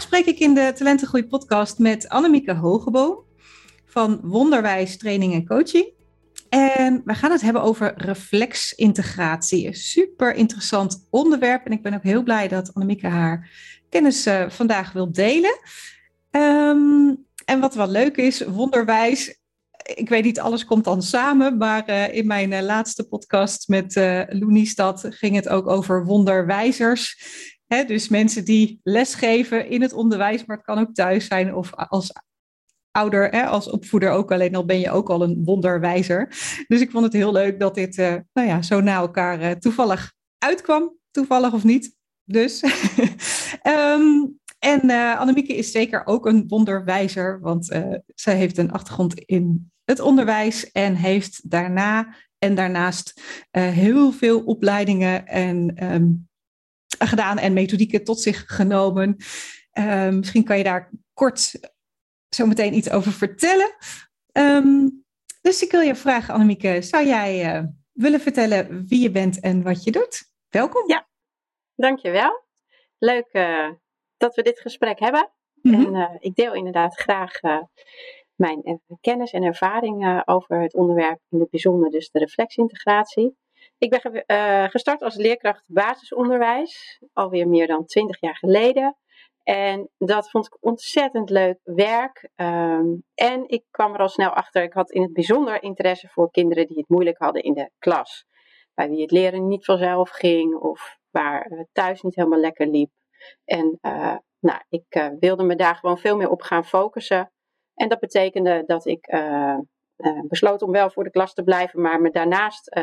Spreek ik in de Talentengroei podcast met Annemieke Hogeboom van Wonderwijs Training en Coaching. En we gaan het hebben over reflexintegratie. Een super interessant onderwerp. En ik ben ook heel blij dat Annemieke haar kennis uh, vandaag wil delen. Um, en wat wel leuk is, wonderwijs. Ik weet niet, alles komt dan samen. Maar uh, in mijn uh, laatste podcast met uh, Loenistad ging het ook over wonderwijzers. Dus mensen die lesgeven in het onderwijs, maar het kan ook thuis zijn of als ouder, hè, als opvoeder ook. Alleen al ben je ook al een wonderwijzer. Dus ik vond het heel leuk dat dit nou ja, zo na elkaar toevallig uitkwam. Toevallig of niet. Dus. um, En uh, Annemieke is zeker ook een wonderwijzer, want zij heeft een achtergrond in het onderwijs en heeft daarna en daarnaast heel veel opleidingen en, um, gedaan en methodieken tot zich genomen. misschien kan je daar kort zo meteen iets over vertellen. Um, dus ik wil je vragen, Annemieke, zou jij willen vertellen wie je bent en wat je doet? Welkom. Ja, dankjewel. Leuk dat we dit gesprek hebben. Mm -hmm. En uh, ik deel inderdaad graag mijn kennis en ervaring over het onderwerp, in het bijzonder dus de reflexintegratie. Ik ben gestart als leerkracht basisonderwijs, alweer meer dan twintig jaar geleden. En dat vond ik ontzettend leuk werk. Um, en ik kwam er al snel achter, ik had in het bijzonder interesse voor kinderen die het moeilijk hadden in de klas. Bij wie het leren niet vanzelf ging of waar thuis niet helemaal lekker liep. En uh, nou, ik uh, wilde me daar gewoon veel meer op gaan focussen. En dat betekende dat ik besloot om wel voor de klas te blijven, maar me daarnaast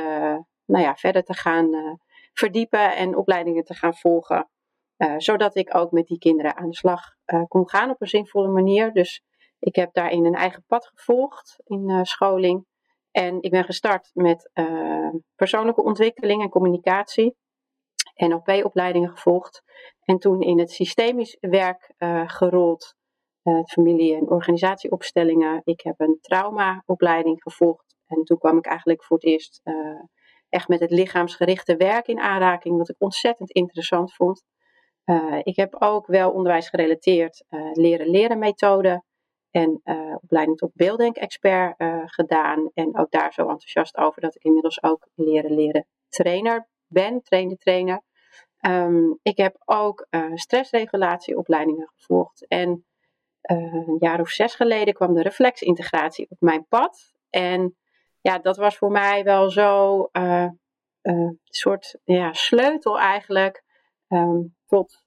nou ja, verder te gaan verdiepen en opleidingen te gaan volgen. zodat ik ook met die kinderen aan de slag kon gaan op een zinvolle manier. Dus ik heb daarin een eigen pad gevolgd in scholing. En ik ben gestart met persoonlijke ontwikkeling en communicatie. NLP-opleidingen gevolgd. En toen in het systemisch werk gerold. Familie- en organisatieopstellingen. Ik heb een traumaopleiding gevolgd. En toen kwam ik eigenlijk voor het eerst echt met het lichaamsgerichte werk in aanraking. Wat ik ontzettend interessant vond. ik heb ook wel onderwijs gerelateerd leren leren methode. En opleiding tot beelddenkexpert gedaan. En ook daar zo enthousiast over dat ik inmiddels ook leren leren trainer ben, trainde trainer. Um, ik heb ook stressregulatieopleidingen gevolgd. En een jaar of zes geleden kwam de reflexintegratie op mijn pad. En ja, dat was voor mij wel zo uh, soort ja, sleutel eigenlijk um, tot,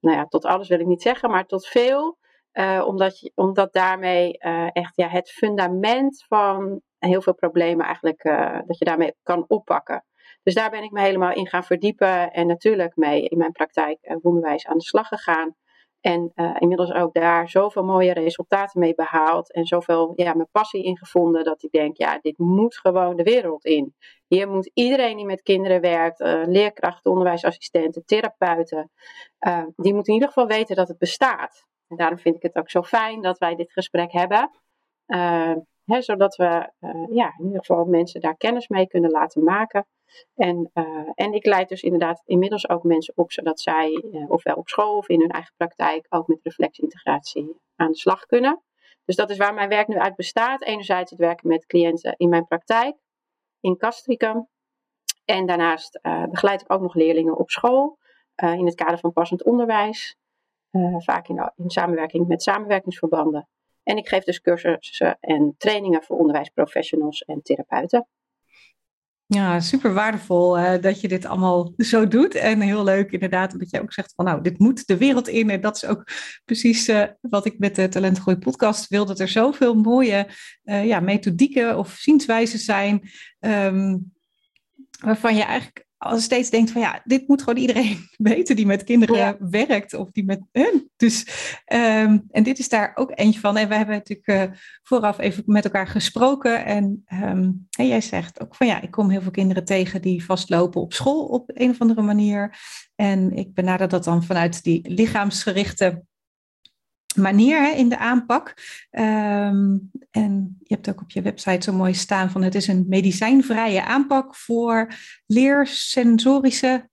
nou ja, tot alles wil ik niet zeggen, maar tot veel. omdat, je, omdat daarmee echt ja, het fundament van heel veel problemen eigenlijk, dat je daarmee kan oppakken. Dus daar ben ik me helemaal in gaan verdiepen en natuurlijk mee in mijn praktijk uh, onderwijs aan de slag gegaan. En uh, inmiddels ook daar zoveel mooie resultaten mee behaald. En zoveel ja, mijn passie in gevonden. Dat ik denk, ja, dit moet gewoon de wereld in. Hier moet iedereen die met kinderen werkt. Uh, leerkrachten, onderwijsassistenten, therapeuten. Uh, die moeten in ieder geval weten dat het bestaat. En daarom vind ik het ook zo fijn dat wij dit gesprek hebben. Zodat we ja, in ieder geval mensen daar kennis mee kunnen laten maken. En, uh, en ik leid dus inderdaad inmiddels ook mensen op, zodat zij, uh, ofwel op school of in hun eigen praktijk, ook met reflexintegratie aan de slag kunnen. Dus dat is waar mijn werk nu uit bestaat. Enerzijds het werken met cliënten in mijn praktijk, in Castricum. En daarnaast begeleid ik ook nog leerlingen op school, in het kader van passend onderwijs. vaak in, in samenwerking met samenwerkingsverbanden. En ik geef dus cursussen en trainingen voor onderwijsprofessionals en therapeuten. Ja, super waardevol uh, dat je dit allemaal zo doet. En heel leuk inderdaad dat je ook zegt van nou, dit moet de wereld in. En dat is ook precies uh, wat ik met de Talentgroei podcast wil. Dat er zoveel mooie uh, ja, methodieken of zienswijzen zijn. Um, waarvan je eigenlijk al steeds denkt van ja, dit moet gewoon iedereen weten die met kinderen werkt of die met hen. Dus, um, en dit is daar ook eentje van. En we hebben natuurlijk uh, vooraf even met elkaar gesproken. En, um, en jij zegt ook van ja, ik kom heel veel kinderen tegen die vastlopen op school op een of andere manier. En ik benader dat dan vanuit die lichaamsgerichte manier hè, in de aanpak. Um, en je hebt ook op je website zo mooi staan van het is een medicijnvrije aanpak voor leersensorische,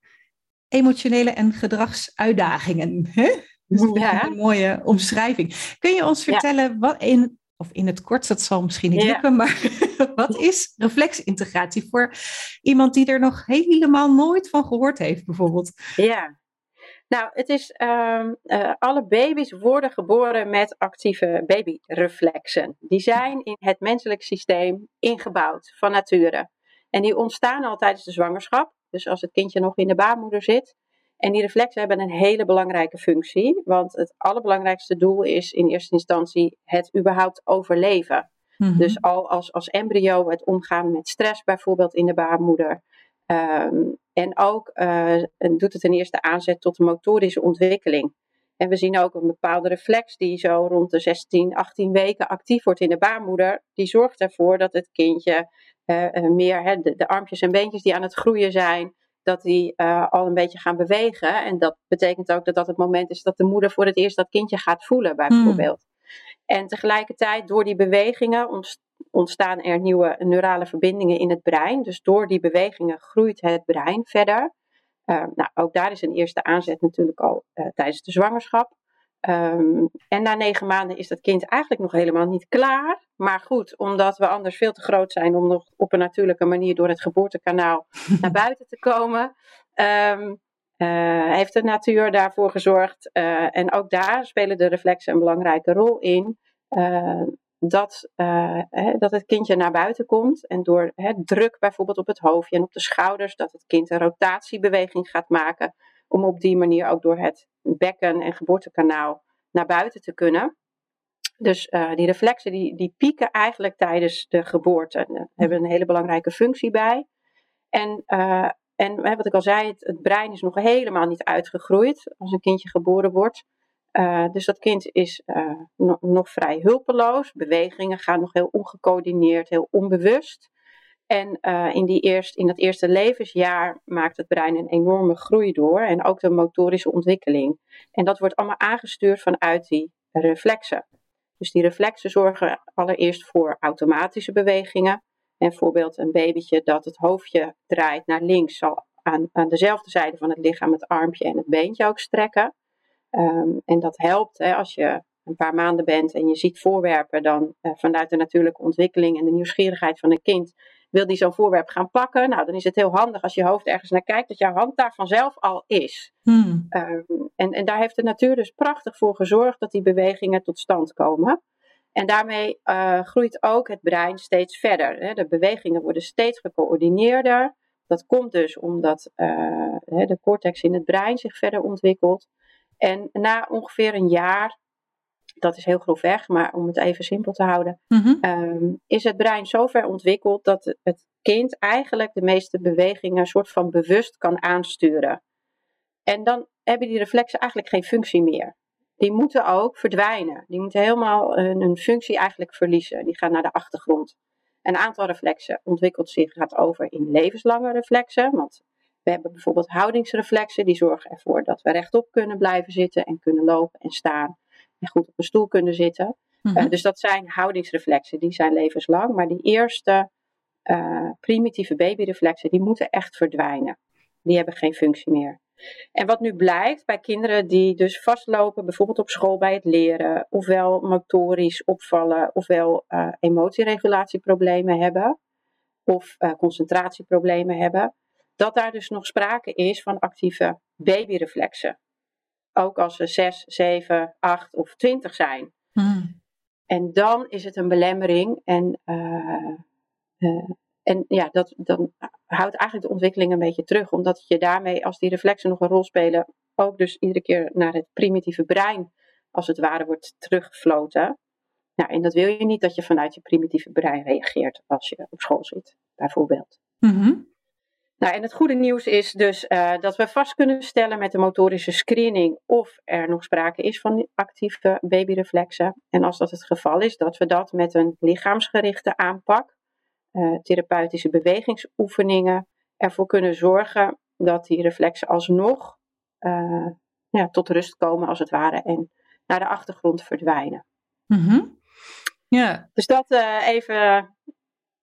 emotionele en gedragsuitdagingen. Hè? Dus ja. een mooie omschrijving. Kun je ons vertellen wat in, of in het kort, dat zal misschien niet lukken, maar wat is reflexintegratie voor iemand die er nog helemaal nooit van gehoord heeft, bijvoorbeeld? Ja, nou, het is, uh, uh, alle baby's worden geboren met actieve babyreflexen. Die zijn in het menselijk systeem ingebouwd van nature. En die ontstaan al tijdens de zwangerschap. Dus als het kindje nog in de baarmoeder zit. En die reflexen hebben een hele belangrijke functie. Want het allerbelangrijkste doel is in eerste instantie het überhaupt overleven. Mhm. Dus al als, als embryo het omgaan met stress bijvoorbeeld in de baarmoeder. Um, en ook uh, doet het een eerste aanzet tot de motorische ontwikkeling. En we zien ook een bepaalde reflex die zo rond de 16, 18 weken actief wordt in de baarmoeder. Die zorgt ervoor dat het kindje uh, meer, hè, de, de, armpjes en beentjes die aan het groeien zijn, dat die uh, al een beetje gaan bewegen. En dat betekent ook dat dat het moment is dat de moeder voor het eerst dat kindje gaat voelen, bijvoorbeeld. Hmm. En tegelijkertijd, door die bewegingen ontstaan er nieuwe neurale verbindingen in het brein. Dus door die bewegingen groeit het brein verder. Uh, nou, ook daar is een eerste aanzet natuurlijk al uh, tijdens de zwangerschap. Um, en na negen maanden is dat kind eigenlijk nog helemaal niet klaar. Maar goed, omdat we anders veel te groot zijn om nog op een natuurlijke manier door het geboortekanaal naar buiten te komen, um, uh, heeft de natuur daarvoor gezorgd. en ook daar spelen de reflexen een belangrijke rol in dat, hè, dat het kindje naar buiten komt. En door hè, druk bijvoorbeeld op het hoofdje en op de schouders, dat het kind een rotatiebeweging gaat maken. Om op die manier ook door het bekken en geboortekanaal naar buiten te kunnen. Dus uh, die reflexen die, die pieken eigenlijk tijdens de geboorte. En hebben een hele belangrijke functie bij. En, uh, en wat ik al zei, het brein is nog helemaal niet uitgegroeid als een kindje geboren wordt. Uh, dus dat kind is no nog vrij hulpeloos. Bewegingen gaan nog heel ongecoördineerd, heel onbewust. En uh, in, die eerst, in dat eerste levensjaar maakt het brein een enorme groei door. En ook de motorische ontwikkeling. En dat wordt allemaal aangestuurd vanuit die reflexen. Dus die reflexen zorgen allereerst voor automatische bewegingen. En bijvoorbeeld een babytje dat het hoofdje draait naar links zal aan, aan dezelfde zijde van het lichaam het armpje en het beentje ook strekken. Um, en dat helpt hè, als je een paar maanden bent en je ziet voorwerpen, dan uh, vanuit de natuurlijke ontwikkeling en de nieuwsgierigheid van een kind wil die zo'n voorwerp gaan pakken. Nou, dan is het heel handig als je hoofd ergens naar kijkt, dat jouw hand daar vanzelf al is. Hmm. Um, en, en daar heeft de natuur dus prachtig voor gezorgd dat die bewegingen tot stand komen. En daarmee uh, groeit ook het brein steeds verder. Hè. De bewegingen worden steeds gecoördineerder. Dat komt dus omdat uh, de cortex in het brein zich verder ontwikkelt. En na ongeveer een jaar, dat is heel grof weg, maar om het even simpel te houden, mhm. ehm, is het brein zo ver ontwikkeld dat het kind eigenlijk de meeste bewegingen een soort van bewust kan aansturen. En dan hebben die reflexen eigenlijk geen functie meer. Die moeten ook verdwijnen. Die moeten helemaal hun, functie eigenlijk verliezen. Die gaan naar de achtergrond. Een aantal reflexen ontwikkelt zich, gaat over in levenslange reflexen. Want we hebben bijvoorbeeld houdingsreflexen, die zorgen ervoor dat we rechtop kunnen blijven zitten en kunnen lopen en staan en goed op een stoel kunnen zitten. Mhm. Eh, dus dat zijn houdingsreflexen, die zijn levenslang. Maar die eerste uh, primitieve babyreflexen, die moeten echt verdwijnen. Die hebben geen functie meer. En wat nu blijkt bij kinderen die dus vastlopen, bijvoorbeeld op school bij het leren, ofwel motorisch opvallen, ofwel uh, emotieregulatieproblemen hebben, of concentratieproblemen hebben, dat daar dus nog sprake is van actieve babyreflexen. Ook als ze 6, 7, 8 of 20 zijn. Hmm. En dan is het een belemmering en, uh, uh, en ja, dat, dan houdt eigenlijk de ontwikkeling een beetje terug, omdat je daarmee, als die reflexen nog een rol spelen, ook dus iedere keer naar het primitieve brein, als het ware, wordt teruggefloten. Nou, en dat wil je niet dat je vanuit je primitieve brein reageert als je op school zit, bijvoorbeeld. Mm Nou, en het goede nieuws is dus uh, dat we vast kunnen stellen met de motorische screening of er nog sprake is van actieve babyreflexen. En als dat het geval is, dat we dat met een lichaamsgerichte aanpak, uh, therapeutische bewegingsoefeningen, ervoor kunnen zorgen dat die reflexen alsnog uh, ja, tot rust komen, als het ware, en naar de achtergrond verdwijnen. Mm -hmm. Ja. Dus dat even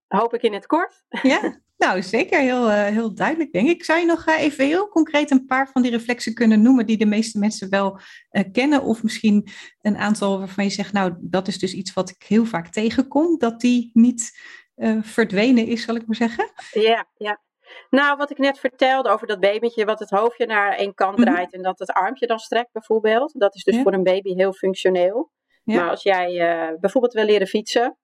hoop ik in het kort. Ja, nou zeker heel, uh, heel duidelijk denk ik. Zou je nog uh, even heel concreet een paar van die reflexen kunnen noemen die de meeste mensen wel uh, kennen? Of misschien een aantal waarvan je zegt, nou dat is dus iets wat ik heel vaak tegenkom, dat die niet verdwenen is, zal ik maar zeggen? Ja, ja. Nou, wat ik net vertelde over dat babytje, wat het hoofdje naar één kant draait mm -hmm. en dat het armpje dan strekt bijvoorbeeld. Dat is dus ja. voor een baby heel functioneel. Ja. Maar als jij bijvoorbeeld wil leren fietsen,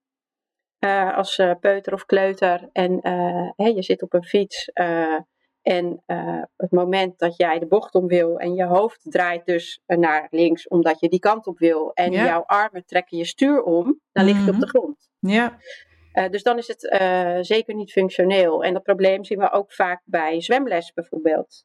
uh, als uh, peuter of kleuter en hè, je zit op een fiets en het moment dat jij de bocht om wil en je hoofd draait dus naar links omdat je die kant op wil en ja. jouw armen trekken je stuur om, dan lig je op de grond. Ja. dus dan is het zeker niet functioneel. En dat probleem zien we ook vaak bij zwemles bijvoorbeeld.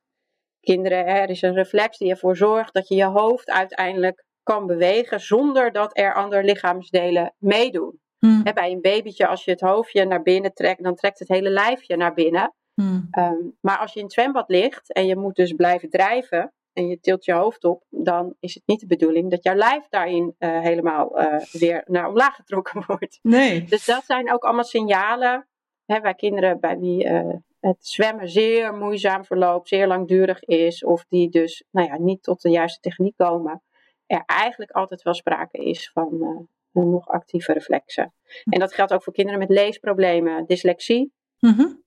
Kinderen, er is een reflex die ervoor zorgt dat je je hoofd uiteindelijk kan bewegen zonder dat er andere lichaamsdelen meedoen. Hmm. He, bij een babytje, als je het hoofdje naar binnen trekt, dan trekt het hele lijfje naar binnen. Hmm. Um, maar als je in het zwembad ligt en je moet dus blijven drijven en je tilt je hoofd op, dan is het niet de bedoeling dat jouw lijf daarin uh, helemaal uh, weer naar omlaag getrokken wordt. Nee. Dus dat zijn ook allemaal signalen hè, bij kinderen bij wie uh, het zwemmen zeer moeizaam verloopt, zeer langdurig is, of die dus nou ja, niet tot de juiste techniek komen. Er eigenlijk altijd wel sprake is van nog actieve reflexen. En dat geldt ook voor kinderen met leesproblemen, dyslexie. -hmm.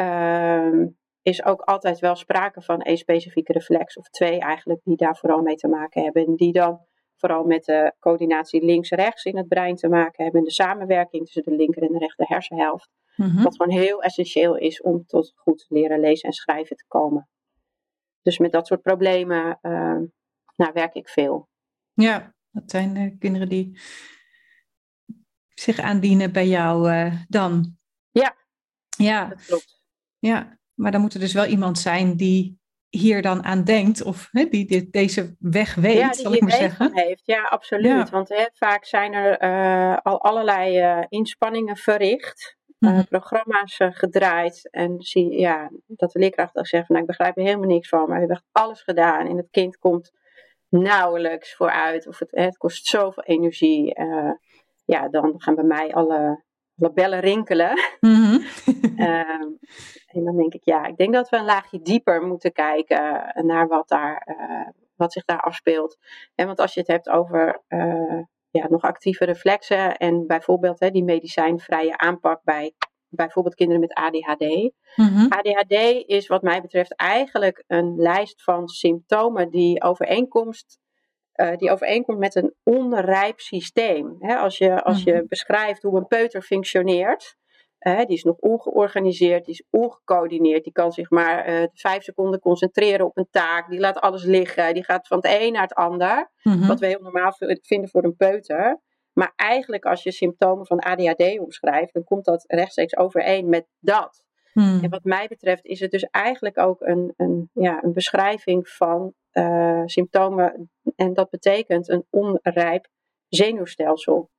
uh, is ook altijd wel sprake van een specifieke reflex, of twee eigenlijk, die daar vooral mee te maken hebben. En die dan vooral met de coördinatie links-rechts in het brein te maken hebben. En de samenwerking tussen de linker en de rechter hersenhelft. -hmm. Wat gewoon heel essentieel is om tot goed leren lezen en schrijven te komen. Dus met dat soort problemen uh, nou, werk ik veel. Ja, dat zijn uh, kinderen die zich aandienen bij jou uh, dan. Ja, ja, dat klopt. Ja, maar dan moet er dus wel iemand zijn die hier dan aan denkt of hè, die dit, deze weg weet, ja, zal ik maar zeggen. Heeft. Ja, absoluut. Ja. Want hè, vaak zijn er uh, al allerlei inspanningen verricht. Mm -hmm. programma's gedraaid en zie ja, dat de leerkracht dan zegt van nou, ik begrijp er helemaal niks van, maar we hebben alles gedaan en het kind komt nauwelijks vooruit of het, het kost zoveel energie. Uh, ja, dan gaan bij mij alle, alle bellen rinkelen. Mm -hmm. uh, en dan denk ik, ja, ik denk dat we een laagje dieper moeten kijken naar wat, daar, uh, wat zich daar afspeelt. En want als je het hebt over ja, nog actieve reflexen en bijvoorbeeld hè, die medicijnvrije aanpak bij bijvoorbeeld kinderen met ADHD. Mm -hmm. ADHD is wat mij betreft eigenlijk een lijst van symptomen die overeenkomst, uh, die overeenkomt met een onrijp systeem. He, als je, als je mm -hmm. beschrijft hoe een peuter functioneert, uh, die is nog ongeorganiseerd, die is ongecoördineerd, die kan zich maar uh, vijf seconden concentreren op een taak, die laat alles liggen, die gaat van het een naar het ander, mm -hmm. wat we heel normaal vinden voor een peuter. Maar eigenlijk als je symptomen van ADHD omschrijft, dan komt dat rechtstreeks overeen met dat. Hmm. En wat mij betreft is het dus eigenlijk ook een, een, ja, een beschrijving van uh, symptomen. En dat betekent een onrijp zenuwstelsel.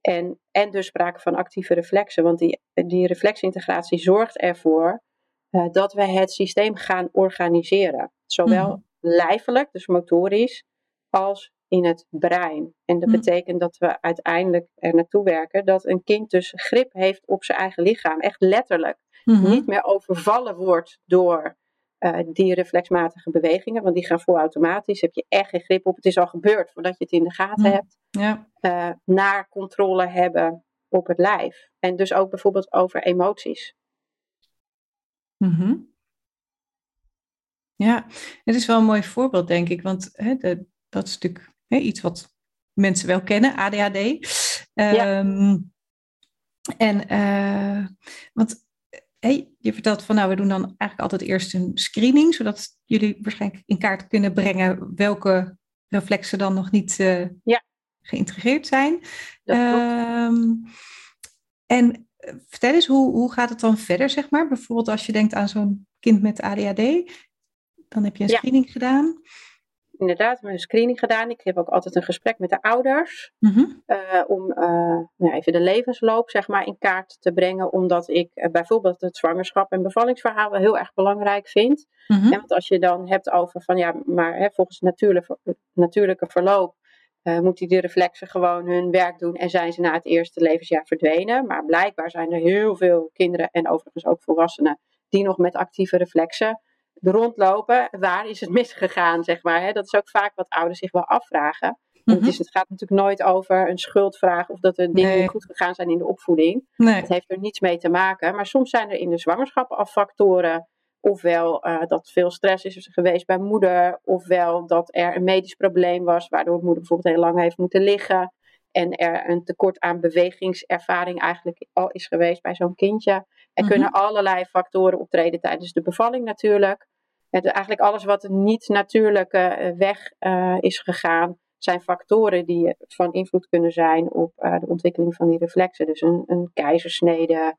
En, en dus sprake van actieve reflexen. Want die, die reflexintegratie zorgt ervoor uh, dat we het systeem gaan organiseren. Zowel Hmm. lijfelijk, dus motorisch, als in het brein. En dat Hm. betekent dat we uiteindelijk er naartoe werken dat een kind dus grip heeft op zijn eigen lichaam. Echt letterlijk. Mhm. Niet meer overvallen wordt door uh, die reflexmatige bewegingen, want die gaan vol automatisch. Heb je echt geen grip op. Het is al gebeurd voordat je het in de gaten Hm. hebt. Ja. Uh, naar controle hebben op het lijf. En dus ook bijvoorbeeld over emoties. Mhm. Ja, het is wel een mooi voorbeeld, denk ik. Want hè, de, dat is natuurlijk hè, iets wat mensen wel kennen, ADHD. Ja. Um, en, uh, want hey, je vertelt van, nou, we doen dan eigenlijk altijd eerst een screening, zodat jullie waarschijnlijk in kaart kunnen brengen welke reflexen dan nog niet uh, ja. geïntegreerd zijn. Um, en vertel eens, hoe, hoe gaat het dan verder, zeg maar? Bijvoorbeeld als je denkt aan zo'n kind met ADHD. Dan heb je een screening gedaan inderdaad een screening gedaan. Ik heb ook altijd een gesprek met de ouders. Mhm. Eh, om uh, nou, even de levensloop zeg maar, in kaart te brengen. Omdat ik uh, bijvoorbeeld het zwangerschap en bevallingsverhaal wel heel erg belangrijk vind. Mm want als je dan hebt over van ja, maar hè, volgens natuurlijke, natuurlijke verloop. moeten die reflexen gewoon hun werk doen en zijn ze na het eerste levensjaar verdwenen. Maar blijkbaar zijn er heel veel kinderen en overigens ook volwassenen die nog met actieve reflexen rondlopen. Waar is het misgegaan, zeg maar. Hè? Dat is ook vaak wat ouders zich wel afvragen. Het, is, het, gaat natuurlijk nooit over een schuldvraag of dat er dingen niet goed gegaan zijn in de opvoeding. Nee. Het heeft er niets mee te maken. Maar soms zijn er in de zwangerschap al factoren. Ofwel uh, dat veel stress is geweest bij moeder. Ofwel dat er een medisch probleem was. Waardoor moeder bijvoorbeeld heel lang heeft moeten liggen. En er een tekort aan bewegingservaring eigenlijk al is geweest bij zo'n kindje. Er mhm. kunnen allerlei factoren optreden tijdens de bevalling natuurlijk. Het, eigenlijk alles wat niet natuurlijke eh, weg uh, is gegaan, zijn factoren die van invloed kunnen zijn op uh, de ontwikkeling van die reflexen. Dus een, een keizersnede,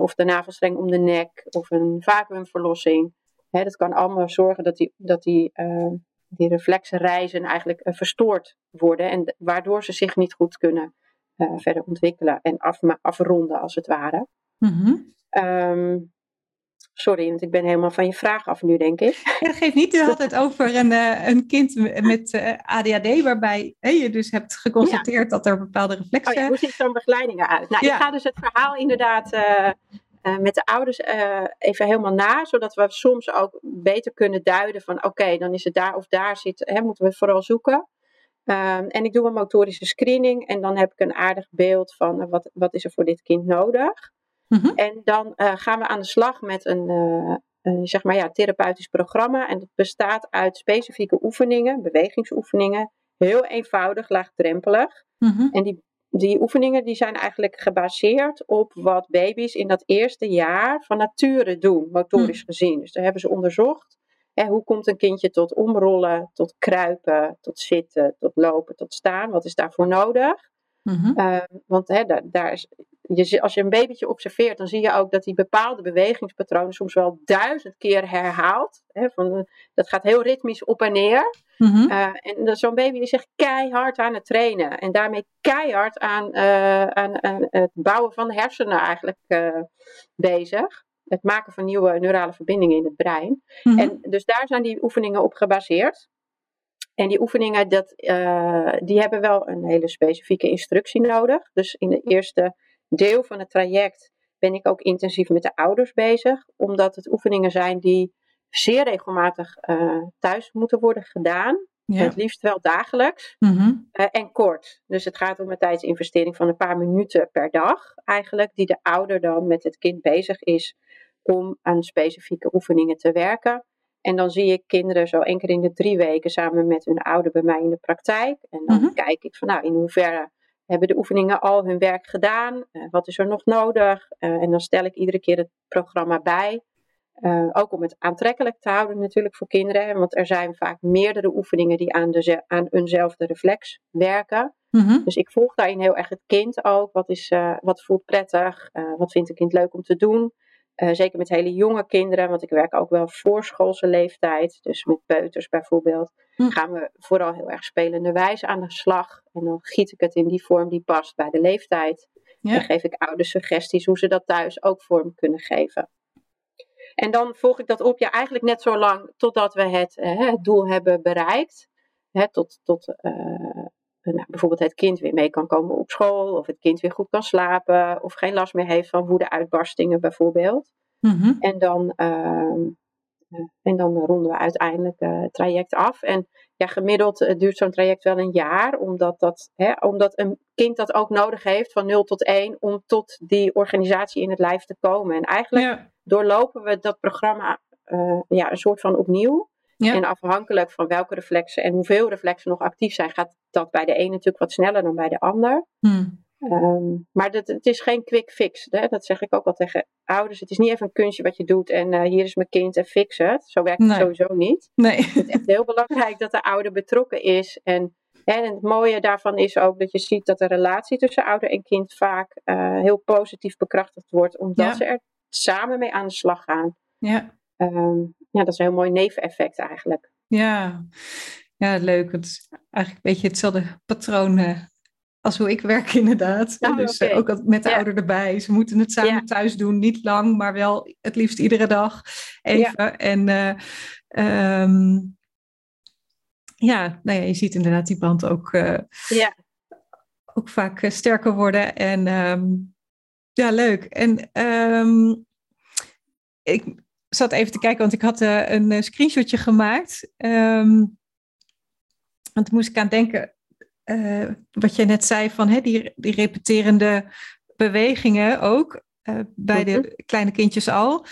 of de navelstreng om de nek, of een vacuümverlossing. Hè, dat kan allemaal zorgen dat die, dat die, die reflexreizen eigenlijk verstoord worden. En waardoor ze zich niet goed kunnen verder ontwikkelen en af, afronden als het ware. Mm sorry, want ik ben helemaal van je vraag af nu, denk ik. Ja, dat geeft niet. Je had het over een, uh, een kind met uh, eh, ADHD, waarbij je dus hebt geconstateerd dat er bepaalde reflexen... Oh ja, hoe ziet zo'n begeleiding eruit? Nou, ik ga dus het verhaal inderdaad uh, met de ouders even helemaal na, zodat we soms ook beter kunnen duiden van oké, dan is het daar of daar zit, hè, moeten we vooral zoeken. Um, en ik doe een motorische screening en dan heb ik een aardig beeld van wat, wat is er voor dit kind nodig. Mhm. En dan gaan we aan de slag met een, zeg maar ja, therapeutisch programma. En dat bestaat uit specifieke oefeningen, bewegingsoefeningen. Heel eenvoudig, laagdrempelig. Mm En die, die oefeningen die zijn eigenlijk gebaseerd op wat baby's in dat eerste jaar van nature doen, motorisch mm. gezien. Dus daar hebben ze onderzocht. Hè, hoe komt een kindje tot omrollen, tot kruipen, tot zitten, tot lopen, tot staan? Wat is daarvoor nodig? Mm want hè, daar, daar is, je, als je een babytje observeert, dan zie je ook dat hij bepaalde bewegingspatronen soms wel duizend keer herhaalt. Hè, van, dat gaat heel ritmisch op en neer. Mm en zo'n baby is echt keihard aan het trainen. En daarmee keihard aan, uh, aan, aan het bouwen van de hersenen eigenlijk uh, bezig. Het maken van nieuwe neurale verbindingen in het brein. Mhm. En dus daar zijn die oefeningen op gebaseerd. En die oefeningen, dat, die hebben wel een hele specifieke instructie nodig. Dus in de eerste deel van het traject ben ik ook intensief met de ouders bezig, omdat het oefeningen zijn die zeer regelmatig uh, thuis moeten worden gedaan. Het liefst wel dagelijks mhm. eh, en kort. Dus het gaat om een tijdsinvestering van een paar minuten per dag, eigenlijk, die de ouder dan met het kind bezig is om aan specifieke oefeningen te werken. En dan zie ik kinderen zo één keer in de drie weken samen met hun ouder bij mij in de praktijk. En dan mhm. kijk ik van nou, in hoeverre hebben de oefeningen al hun werk gedaan? Uh, wat is er nog nodig? Uh, en dan stel ik iedere keer het programma bij. Uh, ook om het aantrekkelijk te houden natuurlijk voor kinderen. Want er zijn vaak meerdere oefeningen die aan, de, aan eenzelfde reflex werken. Mm-hmm. Dus ik volg daarin heel erg het kind ook. Wat, is, wat voelt prettig? wat vindt een kind leuk om te doen? Uh, zeker met hele jonge kinderen, want ik werk ook wel voorschoolse leeftijd, dus met peuters bijvoorbeeld, hm. gaan we vooral heel erg spelende wijze aan de slag. En dan giet ik het in die vorm die past bij de leeftijd. Ja. En geef ik ouders suggesties hoe ze dat thuis ook vorm kunnen geven. En dan volg ik dat op, ja, eigenlijk net zo lang totdat we het, uh, het doel hebben bereikt. Hè, tot tot uh, nou, bijvoorbeeld het kind weer mee kan komen op school, of het kind weer goed kan slapen, of geen last meer heeft van woede-uitbarstingen bijvoorbeeld. Mhm. En, dan, uh, en dan ronden we uiteindelijk uh, het traject af. En ja, gemiddeld uh, duurt zo'n traject wel een jaar, omdat, dat, hè, omdat een kind dat ook nodig heeft van 0 tot 1 om tot die organisatie in het lijf te komen. En eigenlijk doorlopen we dat programma ja, een soort van opnieuw. En afhankelijk van welke reflexen en hoeveel reflexen nog actief zijn, gaat dat bij de een natuurlijk wat sneller dan bij de ander. Hmm. Ehm, maar dat, het is geen quick fix. Hè? Dat zeg ik ook al tegen ouders. Het is niet even een kunstje wat je doet en uh, hier is mijn kind en fix het. Zo werkt het sowieso niet. Nee. Het is echt heel belangrijk dat de ouder betrokken is. En, en het mooie daarvan is ook dat je ziet dat de relatie tussen ouder en kind vaak uh, heel positief bekrachtigd wordt. Omdat ze er samen mee aan de slag gaan. Ja. ehm, ja, dat is een heel mooi neveneffect eigenlijk. Ja, ja leuk. Het is eigenlijk een beetje hetzelfde patroon uh, als hoe ik werk inderdaad. Oh, dus uh, ook met de ouder erbij. Ze moeten het samen thuis doen. Niet lang, maar wel het liefst iedere dag even. En um, ja, nou ja, je ziet inderdaad die band ook, ja. ook vaak sterker worden. En um, ja, leuk. En um, ik zat even te kijken, want ik had uh, een uh, screenshotje gemaakt. Um, want moest ik aan denken, uh, wat je net zei, van hè, die, die repeterende bewegingen ook, bij de mhm. kleine kindjes al.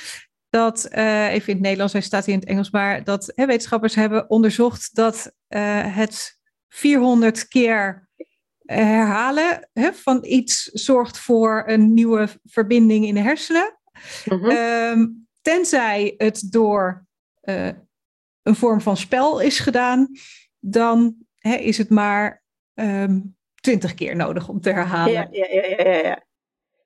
Dat, even in het Nederlands, hij staat hier in het Engels, maar dat hè, wetenschappers hebben onderzocht dat het 400 keer herhalen hè, van iets zorgt voor een nieuwe verbinding in de hersenen. -hmm. Tenzij het door uh, een vorm van spel is gedaan, dan hè, is het maar um, twintig keer nodig om te herhalen. Ja, ja, ja, ja, ja.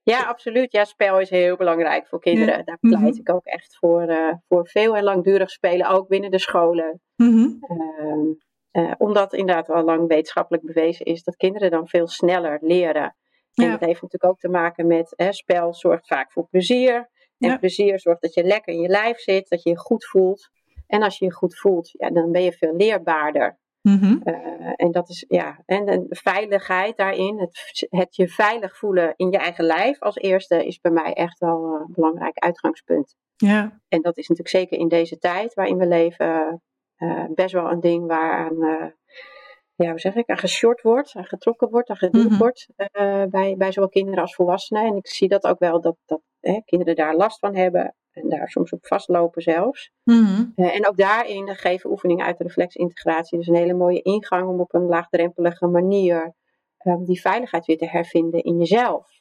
ja absoluut. Ja, spel is heel belangrijk voor kinderen. Daar pleit mm -hmm. ik ook echt voor, uh, voor veel en langdurig spelen, ook binnen de scholen. Mm -hmm. Uh, omdat inderdaad al lang wetenschappelijk bewezen is dat kinderen dan veel sneller leren. En dat heeft natuurlijk ook te maken met hè, spel zorgt vaak voor plezier. En plezier zorgt dat je lekker in je lijf zit, dat je je goed voelt. En als je je goed voelt, ja, dan ben je veel leerbaarder. Mm -hmm. uh, en dat is ja, en de veiligheid daarin, het, het, je veilig voelen in je eigen lijf als eerste, is bij mij echt wel een belangrijk uitgangspunt. Ja. En dat is natuurlijk zeker in deze tijd waarin we leven, uh, best wel een ding waaraan, uh, ja, hoe zeg ik, aan geshort wordt, aan getrokken wordt, aan geduwd mm wordt bij, bij zowel kinderen als volwassenen. En ik zie dat ook wel, dat, dat hè, kinderen daar last van hebben en daar soms op vastlopen zelfs. Mm -hmm. en ook daarin geven oefeningen uit de reflexintegratie dus een hele mooie ingang om op een laagdrempelige manier um, die veiligheid weer te hervinden in jezelf.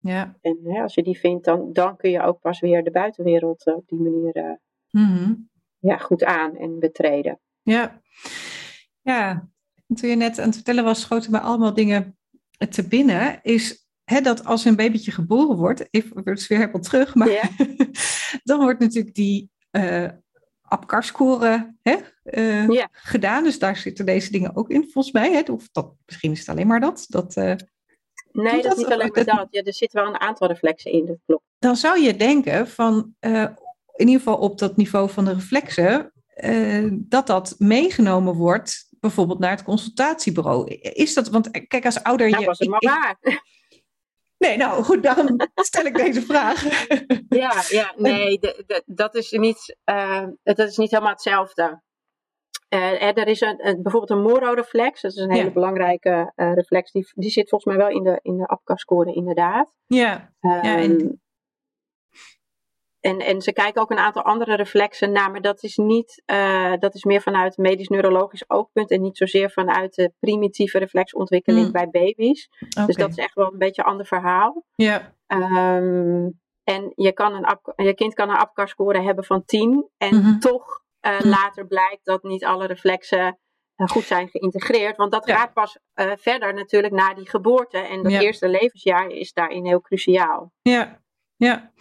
Ja. En hè, als je die vindt, dan, dan kun je ook pas weer de buitenwereld op die manier mm -hmm ja, goed aan en betreden. Ja, ja. toen je net aan het vertellen was, schoten me allemaal dingen te binnen. Is hè, dat als een babytje geboren wordt, even het weer helemaal terug, maar ja. dan wordt natuurlijk die uh, apkarscore hè, uh, ja. gedaan. Dus daar zitten deze dingen ook in, volgens mij. Hè? Of dat, misschien is het alleen maar dat. dat uh, nee, dat, is niet alleen maar dat. Ja, er zitten wel een aantal reflexen in, dat klopt. Dan zou je denken van in ieder geval op dat niveau van de reflexen, dat dat meegenomen wordt, bijvoorbeeld naar het consultatiebureau. Is dat, want eh, kijk, als ouder. Nou, je, was het maar waar. Nee, nou goed, dan stel ik deze vraag. Ja, ja nee, de, de, dat, is niet, uh, dat is niet helemaal hetzelfde. Uh, er is een, een, bijvoorbeeld een Moro-reflex, dat is een hele ja. belangrijke uh, reflex, die, die zit volgens mij wel in de, in de APCA-score inderdaad. Ja, um, ja en en, en ze kijken ook een aantal andere reflexen naar, maar dat is, niet, uh, dat is meer vanuit medisch-neurologisch oogpunt en niet zozeer vanuit de primitieve reflexontwikkeling mm. bij baby's. Okay. Dus dat is echt wel een beetje een ander verhaal. Ja. Yeah. Um, en je, kan een je kind kan een APCAR-score hebben van 10 en mm -hmm. toch uh, mm. later blijkt dat niet alle reflexen uh, goed zijn geïntegreerd. Want dat ja. gaat pas verder natuurlijk na die geboorte. En dat ja. eerste levensjaar is daarin heel cruciaal. Ja, ja.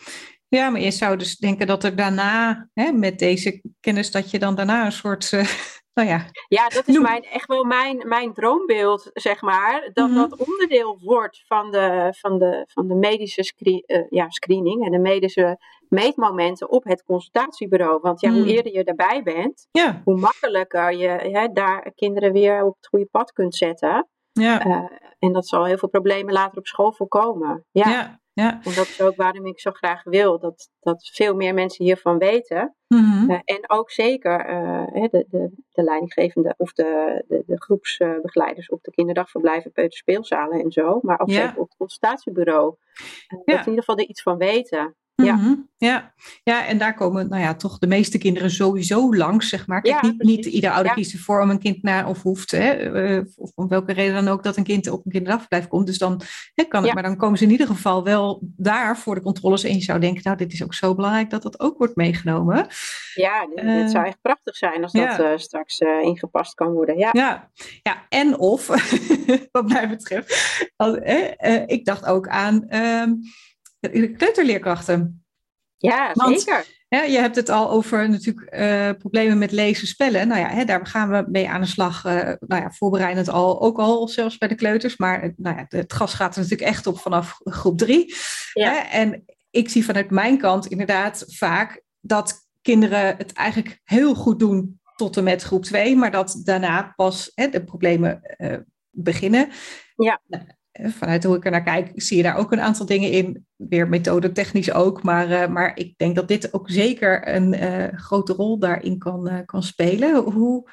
Ja, maar je zou dus denken dat er daarna, hè, met deze kennis, dat je dan daarna een soort, uh, nou ja. Ja, dat is mijn, echt wel mijn, mijn droombeeld, zeg maar. Dat mm -hmm. dat onderdeel wordt van de, van de, van de medische screen, uh, ja, screening en de medische meetmomenten op het consultatiebureau. Want ja, mm. hoe eerder je daarbij bent, ja. hoe makkelijker je hè, daar kinderen weer op het goede pad kunt zetten. Ja. Uh, en dat zal heel veel problemen later op school voorkomen. ja. ja. Ja. En dat is ook waarom ik zo graag wil dat, dat veel meer mensen hiervan weten. Mm-hmm. Uh, en ook zeker uh, de, de, de leidinggevende of de, de, de groepsbegeleiders op de kinderdagverblijven, peuterspeelzalen en zo. Maar ook ja. zeker op het consultatiebureau. Uh, ja. Dat in ieder geval er iets van weten. Ja. Mm-hmm. ja. ja, en daar komen nou ja, toch de meeste kinderen sowieso langs, zeg maar. Kijk, ja, niet, niet ieder ouder kiest ervoor om een kind naar of hoeft, hè, uh, of om welke reden dan ook, dat een kind op een kinderdagverblijf komt. Dus dan hè, kan het, maar dan komen ze in ieder geval wel daar voor de controles. En je zou denken, nou, dit is ook zo belangrijk dat dat ook wordt meegenomen. Ja, dit, uh, zou echt prachtig zijn als dat uh, straks ingepast kan worden. Ja, ja. ja en of, wat mij betreft, als, ik dacht ook aan. Kleuterleerkrachten. Ja, zeker. Ja, je hebt het al over natuurlijk uh, problemen met lezen, spellen. Nou ja, hè, daar gaan we mee aan de slag. Uh, nou ja, voorbereidend al, ook al zelfs bij de kleuters. Maar nou ja, het gas gaat er natuurlijk echt op vanaf groep drie. Ja. Hè? En ik zie vanuit mijn kant inderdaad vaak dat kinderen het eigenlijk heel goed doen tot en met groep 2, maar dat daarna pas hè, de problemen uh, beginnen. Ja. Nou, vanuit hoe ik er naar kijk, zie je daar ook een aantal dingen in. Weer methodetechnisch ook. Maar, uh, maar ik denk dat dit ook zeker een uh, grote rol daarin kan, uh, kan spelen. Hoe,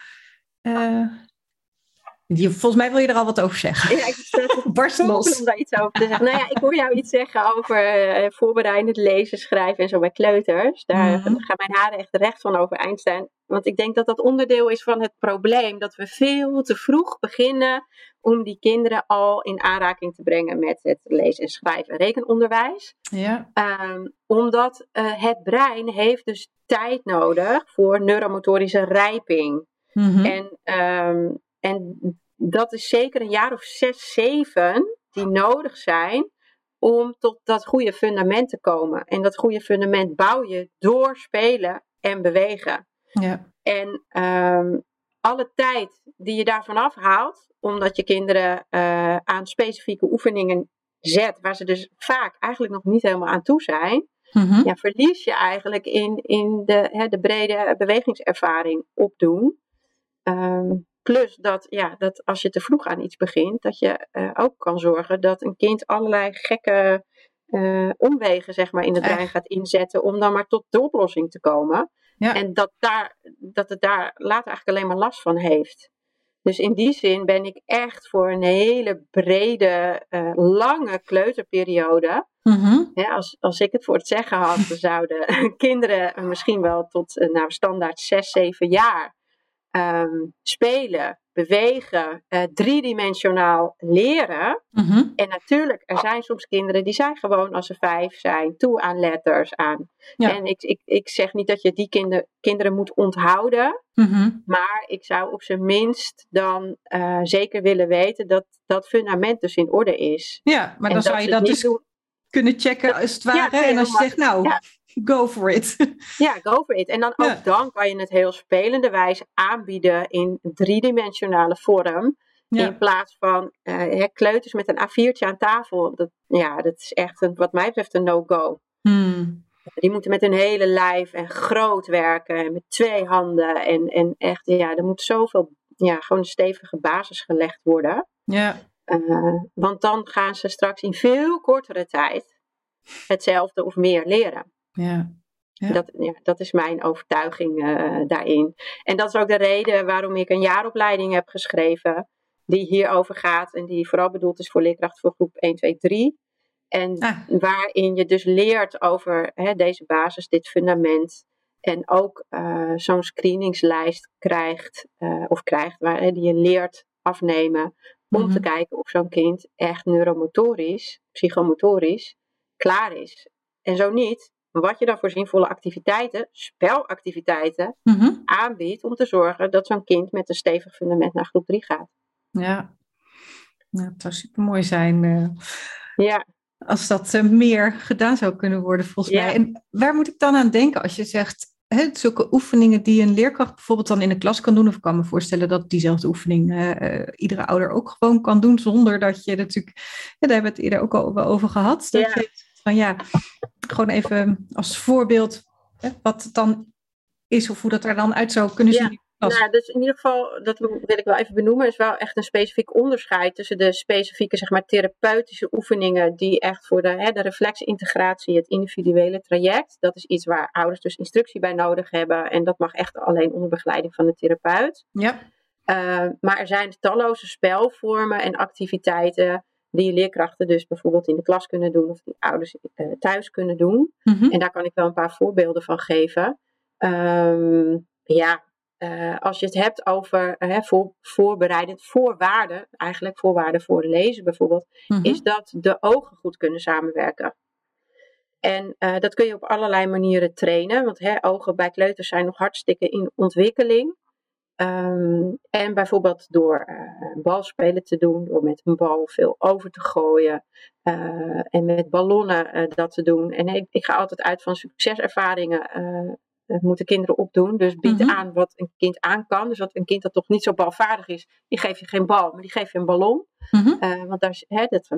je, volgens mij wil je er al wat over zeggen. Ja, ik barst los. om daar iets over te zeggen. Nou ja, ik hoor jou iets zeggen over voorbereidend lezen, schrijven en zo bij kleuters. Daar -hmm. gaan mijn haren echt recht van overeind staan. Want ik denk dat dat onderdeel is van het probleem. Dat we veel te vroeg beginnen om die kinderen al in aanraking te brengen met het lezen en schrijven en rekenonderwijs. Ja. Um, omdat uh, het brein heeft dus tijd nodig voor neuromotorische rijping. Mm -hmm. En um, en dat is zeker een jaar of zes, zeven die nodig zijn om tot dat goede fundament te komen. En dat goede fundament bouw je door spelen en bewegen. Ja. En um, alle tijd die je daarvan afhaalt, omdat je kinderen uh, aan specifieke oefeningen zet, waar ze dus vaak eigenlijk nog niet helemaal aan toe zijn, mm-hmm. ja, verlies je eigenlijk in, in de, hè, de brede bewegingservaring opdoen. Um, Plus dat, ja, dat als je te vroeg aan iets begint, dat je uh, ook kan zorgen dat een kind allerlei gekke uh, omwegen zeg maar, in het brein gaat inzetten om dan maar tot de oplossing te komen. Ja. En dat, daar, dat het daar later eigenlijk alleen maar last van heeft. Dus in die zin ben ik echt voor een hele brede, uh, lange kleuterperiode. Ja, als, als ik het voor het zeggen had, dan zouden kinderen misschien wel tot nou, standaard 6, 7 jaar um, spelen, bewegen, uh, driedimensionaal leren. Mm-hmm. En natuurlijk, er zijn soms kinderen die zijn gewoon als ze vijf zijn, toe aan letters aan. Ja. En ik, ik, ik zeg niet dat je die kinder, kinderen moet onthouden. Mm-hmm. Maar ik zou op zijn minst dan uh, zeker willen weten dat dat fundament dus in orde is. Ja, maar En dan zou je dat dus doen- kunnen checken als het ware. Ja, en als je zegt, nou, Ja. Go for it. Ja, go for it. En dan ook Ja. dan kan je het heel spelende wijze aanbieden in driedimensionale vorm. Ja. In plaats van hè, kleuters met een A4'tje aan tafel. Dat, ja, dat is echt een, wat mij betreft een no-go. Hmm. Die moeten met hun hele lijf en groot werken. En met twee handen. En, en echt, ja, er moet zoveel, ja, gewoon een stevige basis gelegd worden. Ja. Eh, want dan gaan ze straks in veel kortere tijd hetzelfde of meer leren. Ja. Ja. Dat, ja, dat is mijn overtuiging eh, daarin. En dat is ook de reden waarom ik een jaaropleiding heb geschreven. Die hierover gaat en die vooral bedoeld is voor leerkrachten voor groep 1, 2, 3. En Ah. waarin je dus leert over hè, deze basis, dit fundament. En ook eh, zo'n screeningslijst krijgt, eh, of krijgt, waar, hè, die je leert afnemen. Om Mhm. te kijken of zo'n kind echt neuromotorisch, psychomotorisch klaar is. En zo niet, wat je dan voor zinvolle activiteiten, spelactiviteiten, Mhm. aanbiedt om te zorgen dat zo'n kind met een stevig fundament naar groep 3 gaat. Ja. ja, het zou super mooi zijn eh, Ja, als dat eh, meer gedaan zou kunnen worden, volgens Ja. mij. En waar moet ik dan aan denken als je zegt, zulke oefeningen die een leerkracht bijvoorbeeld dan in de klas kan doen, of ik kan me voorstellen dat diezelfde oefening eh, iedere ouder ook gewoon kan doen, zonder dat je natuurlijk, ja, daar hebben we het eerder ook al over gehad, dat Ja. je van ja, gewoon even als voorbeeld hè, wat het dan is of hoe dat er dan uit zou kunnen Ja. zien. nou, dus in ieder geval, dat wil ik wel even benoemen, is wel echt een specifiek onderscheid tussen de specifieke, zeg maar, therapeutische oefeningen die echt voor de, hè, de reflexintegratie, het individuele traject, dat is iets waar ouders dus instructie bij nodig hebben en dat mag echt alleen onder begeleiding van de therapeut. Ja, Uh, maar er zijn talloze spelvormen en activiteiten die leerkrachten dus bijvoorbeeld in de klas kunnen doen of die ouders uh, thuis kunnen doen. Mhm. En daar kan ik wel een paar voorbeelden van geven. Ehm, ja, uh, als je het hebt over uh, voor, voorbereidend voorwaarden, eigenlijk voorwaarden voor lezen bijvoorbeeld, Mhm. is dat de ogen goed kunnen samenwerken. En dat kun je op allerlei manieren trainen, want hè, ogen bij kleuters zijn nog hartstikke in ontwikkeling. Ehm, en bijvoorbeeld door uh, balspelen te doen, door met een bal veel over te gooien uh, en met ballonnen uh, dat te doen. En ik, ik, ga altijd uit van succeservaringen moeten kinderen opdoen. Dus bied mm -hmm. aan wat een kind aan kan. Dus wat een kind dat toch niet zo balvaardig is, die geef je geen bal, maar die geef je een ballon. Mm -hmm. want daar, hè, dat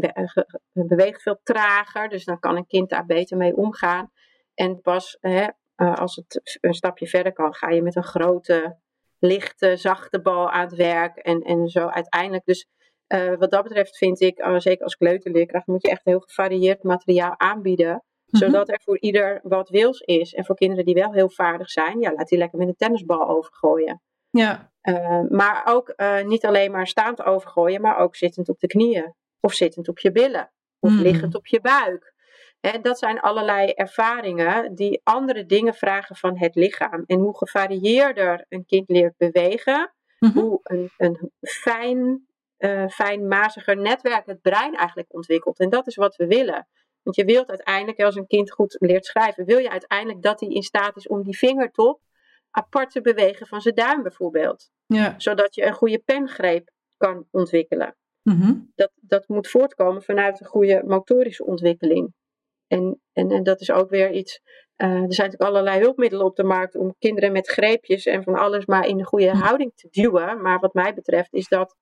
beweegt veel trager, dus dan kan een kind daar beter mee omgaan. En pas hè, als het een stapje verder kan, ga je met een grote lichte, zachte bal aan het werk. En, en zo uiteindelijk. Dus uh, wat dat betreft vind ik, uh, zeker als kleuterleerkracht, moet je echt heel gevarieerd materiaal aanbieden. Mm -hmm. Zodat er voor ieder wat wils is. En voor kinderen die wel heel vaardig zijn, ja, laat die lekker met een tennisbal overgooien. Ja. Uh, maar ook niet alleen maar staand overgooien, maar ook zittend op de knieën. Of zittend op je billen. Of mm. liggend op je buik. He, dat zijn allerlei ervaringen die andere dingen vragen van het lichaam. En hoe gevarieerder een kind leert bewegen, mm -hmm. hoe een, een fijn, uh, fijnmaziger netwerk het brein eigenlijk ontwikkelt. En dat is wat we willen. Want je wilt uiteindelijk, als een kind goed leert schrijven, wil je uiteindelijk dat hij in staat is om die vingertop apart te bewegen van zijn duim bijvoorbeeld. Ja. Zodat je een goede pengreep kan ontwikkelen. Mm -hmm. dat, dat moet voortkomen vanuit een goede motorische ontwikkeling. En, en, en dat is ook weer iets. Uh, er zijn natuurlijk allerlei hulpmiddelen op de markt om kinderen met greepjes en van alles maar in de goede mm. houding te duwen. Maar wat mij betreft is dat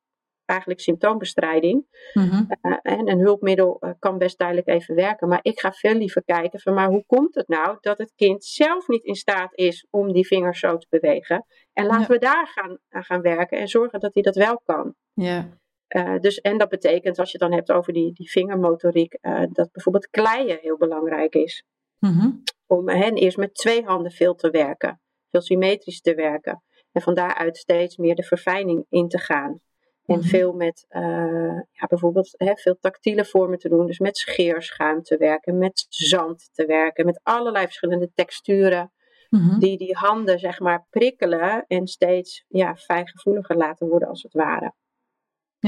eigenlijk symptoombestrijding. Mm -hmm. uh, en een hulpmiddel uh, kan best duidelijk even werken. Maar ik ga veel liever kijken van maar hoe komt het nou dat het kind zelf niet in staat is om die vingers zo te bewegen. En laten ja. we daar gaan, aan gaan werken en zorgen dat hij dat wel kan. Ja. Uh, dus, en dat betekent, als je het dan hebt over die, die vingermotoriek, uh, dat bijvoorbeeld kleien heel belangrijk is. Mm -hmm. Om hen eerst met twee handen veel te werken, veel symmetrisch te werken. En van daaruit steeds meer de verfijning in te gaan. En mm -hmm. veel met uh, ja, bijvoorbeeld hè, veel tactiele vormen te doen. Dus met scheerschuim te werken, met zand te werken, met allerlei verschillende texturen. Mm -hmm. Die die handen zeg maar prikkelen en steeds ja, fijngevoeliger laten worden als het ware.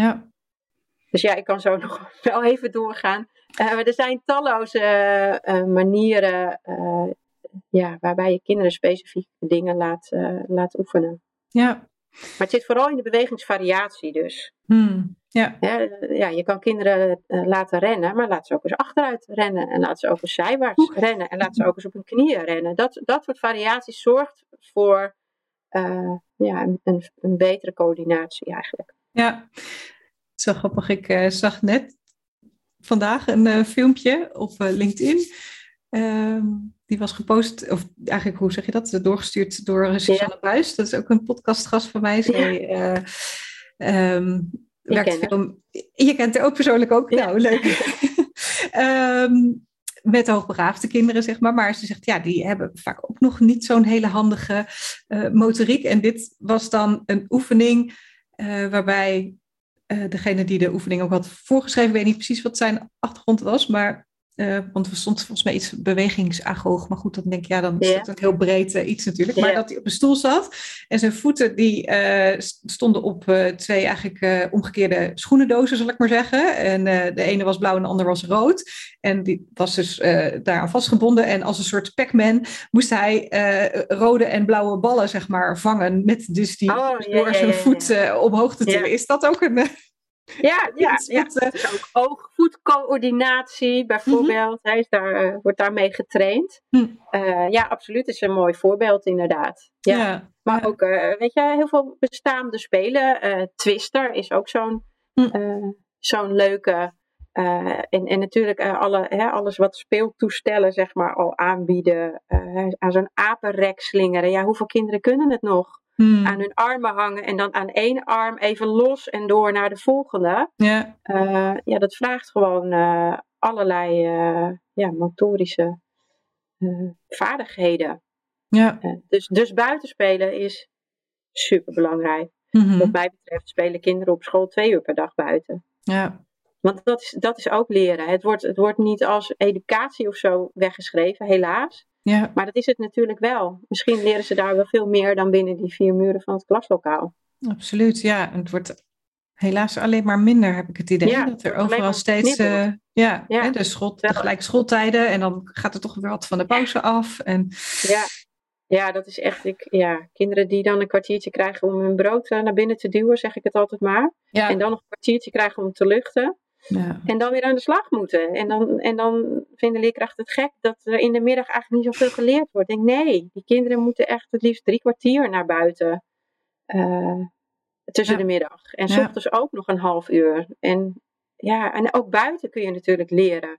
Ja. Dus ja, ik kan zo nog wel even doorgaan. Uh, er zijn talloze uh, manieren uh, ja, waarbij je kinderen specifieke dingen laat, laat oefenen. Ja. Maar het zit vooral in de bewegingsvariatie dus. Hmm. Ja. Ja, ja, je kan kinderen laten rennen, maar laat ze ook eens achteruit rennen. En laat ze ook eens zijwaarts Oeh. rennen. En laat ze ook eens op hun knieën rennen. Dat, dat soort variaties zorgt voor ja, een, een betere coördinatie eigenlijk. Ja, zo grappig. Ik uh, zag net vandaag een uh, filmpje op uh, LinkedIn. die was gepost, of eigenlijk, hoe zeg je dat? Doorgestuurd door Susanne ja. Buis. Dat is ook een podcastgast van mij. Zij um, werkt veel... Je kent haar ook persoonlijk ook? Ja. Nou, leuk. um, met hoogbegaafde kinderen, zeg maar. Maar ze zegt, ja, die hebben vaak ook nog niet zo'n hele handige motoriek. En dit was dan een oefening uh, waarbij uh, degene die de oefening ook had voorgeschreven, ik weet niet precies wat zijn achtergrond was, maar uh, want er stond volgens mij iets bewegingsagoog. Maar goed, dan denk ik, ja, dan is dat een heel breed uh, iets natuurlijk. Maar dat hij op een stoel zat en zijn voeten die uh, stonden op twee eigenlijk omgekeerde schoenendozen, zal ik maar zeggen. En de ene was blauw en de andere was rood. En die was dus daaraan vastgebonden. En als een soort Pac-Man moest hij rode en blauwe ballen, zeg maar, vangen. Met dus die oh, door zijn voet omhoog te tillen. Is dat ook een... Ja, ja, ja. Dus ook oog-voetcoördinatie bijvoorbeeld. Mm -hmm. is daar, uh, wordt daarmee getraind. Mm. Uh, ja, absoluut. is een mooi voorbeeld inderdaad. Ja. ja maar ja. ook, uh, weet je, heel veel bestaande spelen. Twister is ook zo'n mm. zo'n leuke. en, en natuurlijk alle, hè, alles wat speeltoestellen zeg maar al aanbieden. aan zo'n apenrek slingeren. Ja, hoeveel kinderen kunnen het nog? Hmm. aan hun armen hangen en dan aan één arm even los en door naar de volgende. Ja, uh, ja dat vraagt gewoon uh, allerlei uh, ja, motorische vaardigheden. Ja. dus, dus buitenspelen is super belangrijk. Mm-hmm. Wat mij betreft spelen kinderen op school twee uur per dag buiten. Ja. Want dat is, dat is ook leren. Het wordt, het wordt niet als educatie of zo weggeschreven, helaas. Ja. Maar dat is het natuurlijk wel. Misschien leren ze daar wel veel meer dan binnen die vier muren van het klaslokaal. Absoluut, ja. En het wordt helaas alleen maar minder, heb ik het idee. Ja, dat er overal steeds, uh, ja, ja. Hè, de school, tegelijk schooltijden. En dan gaat er toch weer wat van de pauze af. En ja. ja, dat is echt, ik, ja, kinderen die dan een kwartiertje krijgen om hun brood naar binnen te duwen, zeg ik het altijd maar. Ja. En dan nog een kwartiertje krijgen om te luchten. Ja. En dan weer aan de slag moeten. En dan, en dan vinden leerkrachten het gek dat er in de middag eigenlijk niet zoveel geleerd wordt. Ik denk, nee, die kinderen moeten echt het liefst drie kwartier naar buiten. eh, tussen Ja. de middag. En s Ja. ochtends ook nog een half uur. En, ja, en ook buiten kun je natuurlijk leren.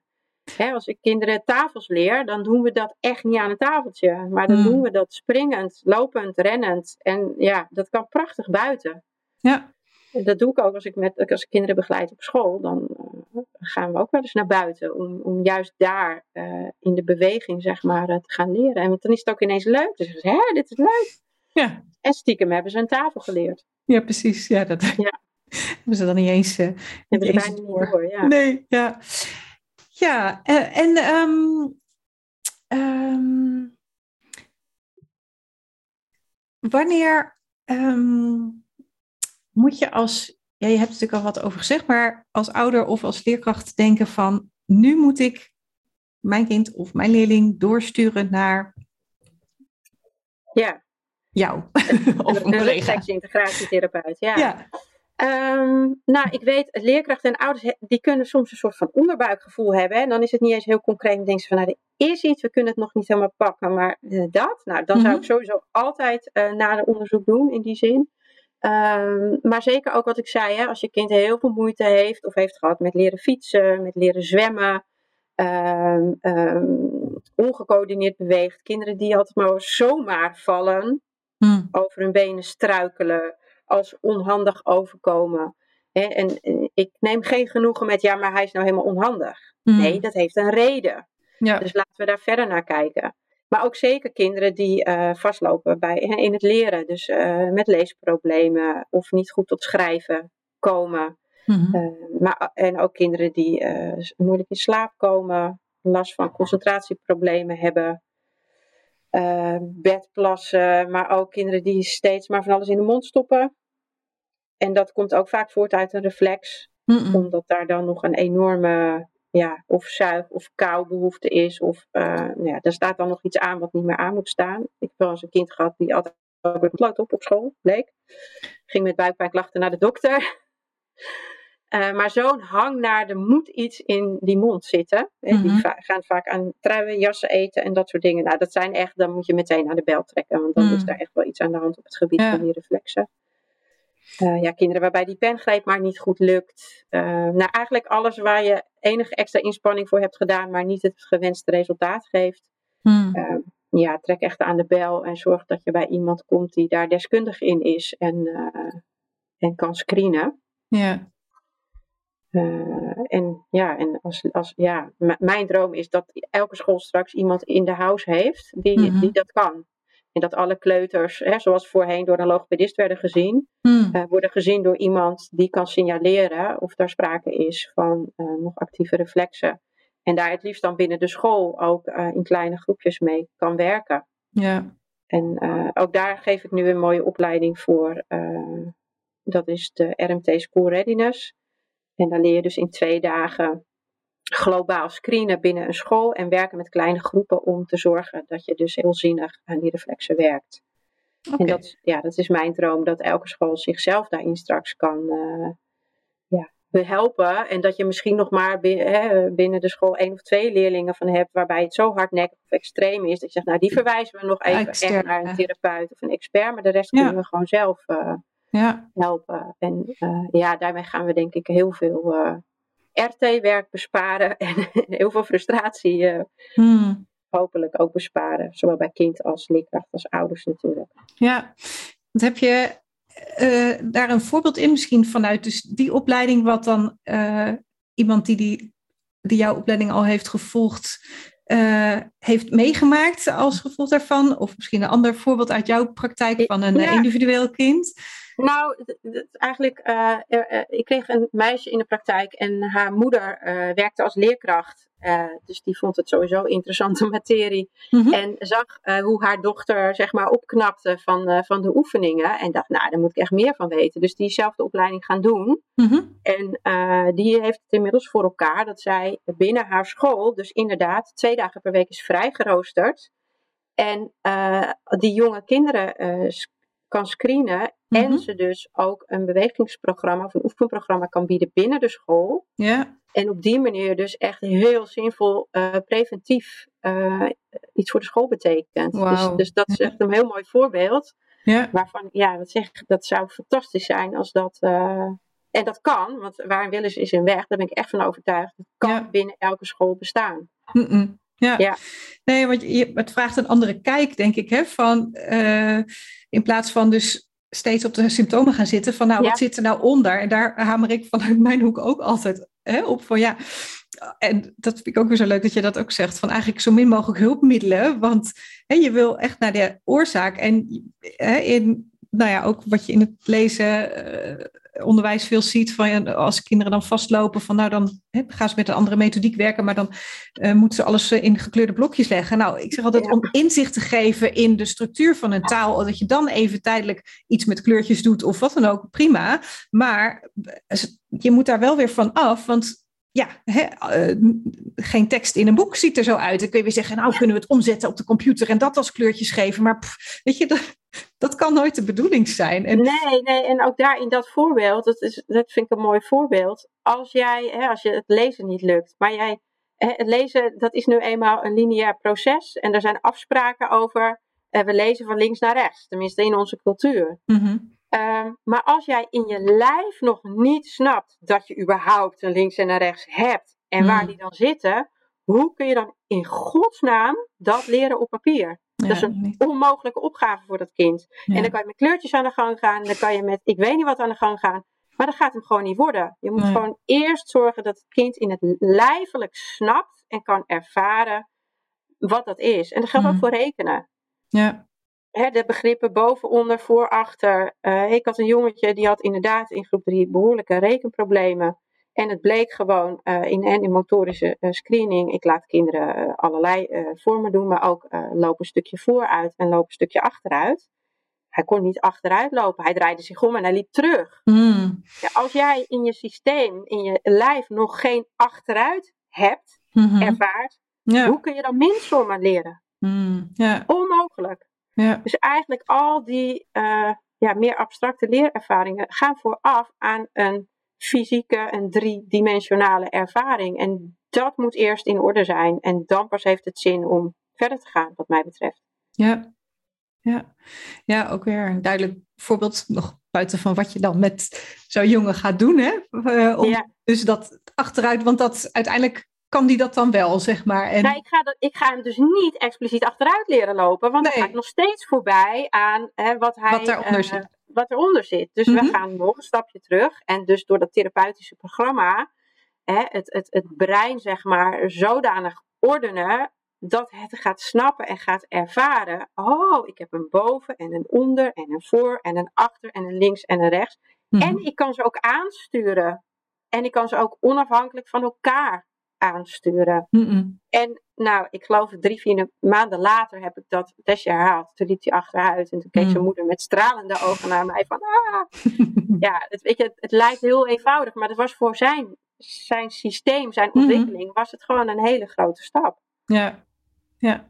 Als ik kinderen tafels leer, dan doen we dat echt niet aan een tafeltje. Maar dan Mm. doen we dat springend, lopend, rennend. En ja, dat kan prachtig buiten. Ja. Dat doe ik ook als ik, met, als ik kinderen begeleid op school. Dan eh, gaan we ook wel eens naar buiten. Om, om juist daar eh, in de beweging zeg maar, eh, te gaan leren. En dan is het ook ineens leuk. Dus hè, dit is leuk. Ja. En stiekem hebben ze een tafel geleerd. ja, precies. Ja, dat Ja. hebben ze dan niet eens, niet eens door. niet door. Ja. Nee, ja. Ja, en ehm, ehm, wanneer ehm, moet je als, ja, je hebt natuurlijk al wat over gezegd, maar als ouder of als leerkracht denken van, nu moet ik mijn kind of mijn leerling doorsturen naar ja. jou of een een collega. reflexintegratietherapeut. Ja. Ja, Ehm, nou, ik weet, leerkrachten en ouders die kunnen soms een soort van onderbuikgevoel hebben. hè. En dan is het niet eens heel concreet. Dan denken ze van, nou, er is iets, we kunnen het nog niet helemaal pakken. Maar eh, dat, nou, dan zou Mhm. ik sowieso altijd eh nader onderzoek doen in die zin. Ehm, maar zeker ook wat ik zei, hè, als je kind heel veel moeite heeft of heeft gehad met leren fietsen, met leren zwemmen, ehm, ongecoördineerd beweegt, kinderen die altijd maar zomaar vallen, Hm. over hun benen struikelen, als onhandig overkomen. Hè, en, en ik neem geen genoegen met, ja, maar hij is nou helemaal onhandig. Hm. Nee, dat heeft een reden. ja. Dus laten we daar verder naar kijken. Maar ook zeker kinderen die eh, vastlopen bij, in het leren. Dus eh, met leesproblemen of niet goed tot schrijven komen. Mhm. Eh, maar, en ook kinderen die moeilijk in slaap komen, last van concentratieproblemen hebben, bedplassen, maar ook kinderen die steeds maar van alles in de mond stoppen. En dat komt ook vaak voort uit een reflex, Mhm. omdat daar dan nog een enorme ja, of zuig- of kauwbehoefte is. Of nou ja, er staat dan nog iets aan wat niet meer aan moet staan. Ik heb wel eens een kind gehad die altijd bloot op op school, bleek. Ging met buikpijnklachten naar de dokter. Eh, maar zo'n hang naar er moet iets in die mond zitten. Hè, Die Mhm. va- gaan vaak aan truien, jassen eten en dat soort dingen. Nou, dat zijn echt, dan moet je meteen naar de bel trekken. Want dan Mhm. is daar echt wel iets aan de hand op het gebied Ja. van die reflexen. Eh, ja, kinderen waarbij die pengreep maar niet goed lukt. Eh, nou, eigenlijk alles waar je enige extra inspanning voor hebt gedaan, maar niet het gewenste resultaat geeft. Hm. Eh, ja, trek echt aan de bel en zorg dat je bij iemand komt die daar deskundig in is en, en kan screenen. Ja. En ja, en als, als, ja, mijn droom is dat elke school straks iemand in de house heeft die, Mhm. die dat kan. En dat alle kleuters, hè, zoals voorheen door een logopedist werden gezien, Hm. eh, worden gezien door iemand die kan signaleren of daar sprake is van eh, nog actieve reflexen. En daar het liefst dan binnen de school ook eh, in kleine groepjes mee kan werken. Ja. En ook daar geef ik nu een mooie opleiding voor. dat is de RMT School Readiness. En dan leer je dus in twee dagen globaal screenen binnen een school en werken met kleine groepen om te zorgen dat je dus heel zinnig aan die reflexen werkt. En dat, ja, dat is mijn droom, dat elke school zichzelf daarin straks kan eh, ja, behelpen. En dat je misschien nog maar binnen, hè, binnen de school één of twee leerlingen van hebt, waarbij het zo hardnekkig of extreem is, dat je zegt, nou die verwijzen we nog even echt naar een therapeut of een expert, maar de rest Ja. kunnen we gewoon zelf eh, Ja. helpen. En eh, ja, daarmee gaan we denk ik heel veel RT-werk besparen en heel veel frustratie eh, Hm. hopelijk ook besparen. Zowel bij kind als leerkracht als ouders natuurlijk. Ja, want heb je eh, daar een voorbeeld in misschien vanuit dus die opleiding, wat dan eh, iemand die, die, die jouw opleiding al heeft gevolgd, heeft meegemaakt als gevolg daarvan? Of misschien een ander voorbeeld uit jouw praktijk van een Ja. individueel kind? Nou, eigenlijk, eh, eh, ik kreeg een meisje in de praktijk en haar moeder eh, werkte als leerkracht. Dus die vond het sowieso interessante materie. Mhm. En zag hoe haar dochter zeg maar opknapte van, van de oefeningen. En dacht, nou, daar moet ik echt meer van weten. Dus diezelfde opleiding gaan doen. Mhm. En die heeft het inmiddels voor elkaar dat zij binnen haar school, dus inderdaad twee dagen per week is vrijgeroosterd. En uh, die jonge kinderen uh, kan screenen. En Mhm. ze dus ook een bewegingsprogramma of een oefenprogramma kan bieden binnen de school. Ja. En op die manier dus echt heel zinvol uh, preventief uh, iets voor de school betekent. Dus, dus dat is echt een heel mooi voorbeeld. Ja. Waarvan, ja, wat zeg dat zou fantastisch zijn als dat. Uh, en dat kan, want waar een wil is, is een weg. Daar ben ik echt van overtuigd. Het kan Ja. binnen elke school bestaan. Ja. Ja. nee, want je, het vraagt een andere kijk, denk ik, hè, van uh, in plaats van dus steeds op de symptomen gaan zitten, van nou, Ja. wat zit er nou onder? En daar hamer ik vanuit mijn hoek ook altijd hè, op van ja. En dat vind ik ook weer zo leuk dat je dat ook zegt, van eigenlijk zo min mogelijk hulpmiddelen, want hè, je wil echt naar de oorzaak. En hè, in, nou ja, ook wat je in het lezen uh, onderwijs veel ziet van ja, als kinderen dan vastlopen van nou dan hè, gaan ze met een andere methodiek werken, maar dan uh, moeten ze alles uh, in gekleurde blokjes leggen. Nou, ik zeg altijd Ja. om inzicht te geven in de structuur van een taal, dat je dan even tijdelijk iets met kleurtjes doet of wat dan ook, prima. Maar eh, je moet daar wel weer van af, want ja, uh, geen tekst in een boek ziet er zo uit. Dan kun je weer zeggen, nou kunnen we het omzetten op de computer en dat als kleurtjes geven. Maar pff, weet je, dat, dat kan nooit de bedoeling zijn. En, Nee, nee, en ook daar in dat voorbeeld, dat, is, dat vind ik een mooi voorbeeld. Als jij, hè, als je het lezen niet lukt, maar jij, hè, het lezen, dat is nu eenmaal een lineair proces. En er zijn afspraken over, eh, we lezen van links naar rechts, tenminste in onze cultuur. mm-hmm. Um, maar als jij in je lijf nog niet snapt dat je überhaupt een links en een rechts hebt en Mm. waar die dan zitten, hoe kun je dan in godsnaam dat leren op papier? Dat is een onmogelijke opgave voor dat kind. En dan kan je met kleurtjes aan de gang gaan, dan kan je met ik weet niet wat aan de gang gaan, maar dat gaat hem gewoon niet worden. Je moet Nee. gewoon eerst zorgen dat het kind in het lijfelijk snapt en kan ervaren wat dat is. En dat geldt Mm. ook voor rekenen Ja. hè, de begrippen boven, onder, voor, achter. Eh, ik had een jongetje die had inderdaad in groep 3 behoorlijke rekenproblemen. En het bleek gewoon eh, in, en in motorische eh, screening. Ik laat kinderen eh, allerlei vormen doen, maar ook loop een stukje vooruit en loop een stukje achteruit. Hij kon niet achteruit lopen. Hij draaide zich om en hij liep terug. Mm. Ja, als jij in je systeem, in je lijf nog geen achteruit hebt, Mhm. ervaart, Ja. hoe kun je dan minsommen leren? Mm. Ja. Onmogelijk. Ja. Dus eigenlijk al die uh, ja, meer abstracte leerervaringen gaan vooraf aan een fysieke, een driedimensionale ervaring. En dat moet eerst in orde zijn. En dan pas heeft het zin om verder te gaan, wat mij betreft. Ja. Ja. ja, ook weer een duidelijk voorbeeld nog buiten van wat je dan met zo'n jongen gaat doen. Hè? Uh, om Ja. Dus dat achteruit, want dat uiteindelijk kan die dat dan wel, zeg maar. En... Nou, ik, ga dat, ik ga hem dus niet expliciet achteruit leren lopen, want Nee. dan ga ik nog steeds voorbij aan hè, wat, hij, Wat daaronder eh, zit. Wat eronder zit. Dus Mhm. we gaan nog een stapje terug. En dus door dat therapeutische programma hè, het, het, het brein zeg maar zodanig ordenen dat het gaat snappen en gaat ervaren. Oh, ik heb een boven en een onder en een voor en een achter en een links en een rechts. Mhm. En ik kan ze ook aansturen. En ik kan ze ook onafhankelijk van elkaar aansturen. Mm-mm. En nou, ik geloof drie, vier maanden later heb ik dat testje herhaald. Toen liep hij achteruit en toen keek Mm. zijn moeder met stralende ogen naar mij van... Ah. Ja, het, weet je, het, het lijkt heel eenvoudig, maar het was voor zijn, zijn systeem, zijn Mhm. ontwikkeling, was het gewoon een hele grote stap. Ja, ja.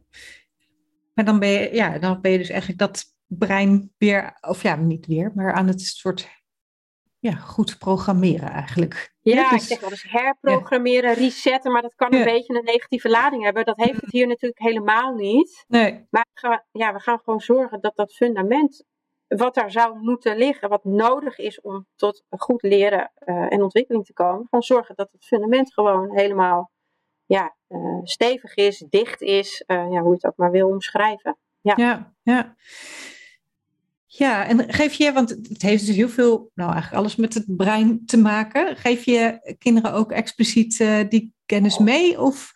Maar dan ben je, ja, dan ben je dus eigenlijk dat brein weer, of ja, niet weer, maar aan het soort, ja, goed programmeren eigenlijk. Ja, dus- ik zeg wel eens herprogrammeren, resetten, maar dat kan een Ja. beetje een negatieve lading hebben. Dat heeft het hier natuurlijk helemaal niet. Nee, Maar we gaan, ja, we gaan gewoon zorgen dat dat fundament, wat daar zou moeten liggen, wat nodig is om tot goed leren eh, en ontwikkeling te komen, gewoon zorgen dat het fundament gewoon helemaal ja, eh, stevig is, dicht is, eh, ja, hoe je het ook maar wil omschrijven. ja, ja. Ja, en geef je, want het heeft dus heel veel, nou eigenlijk alles met het brein te maken. Geef je kinderen ook expliciet eh, die kennis mee? Of,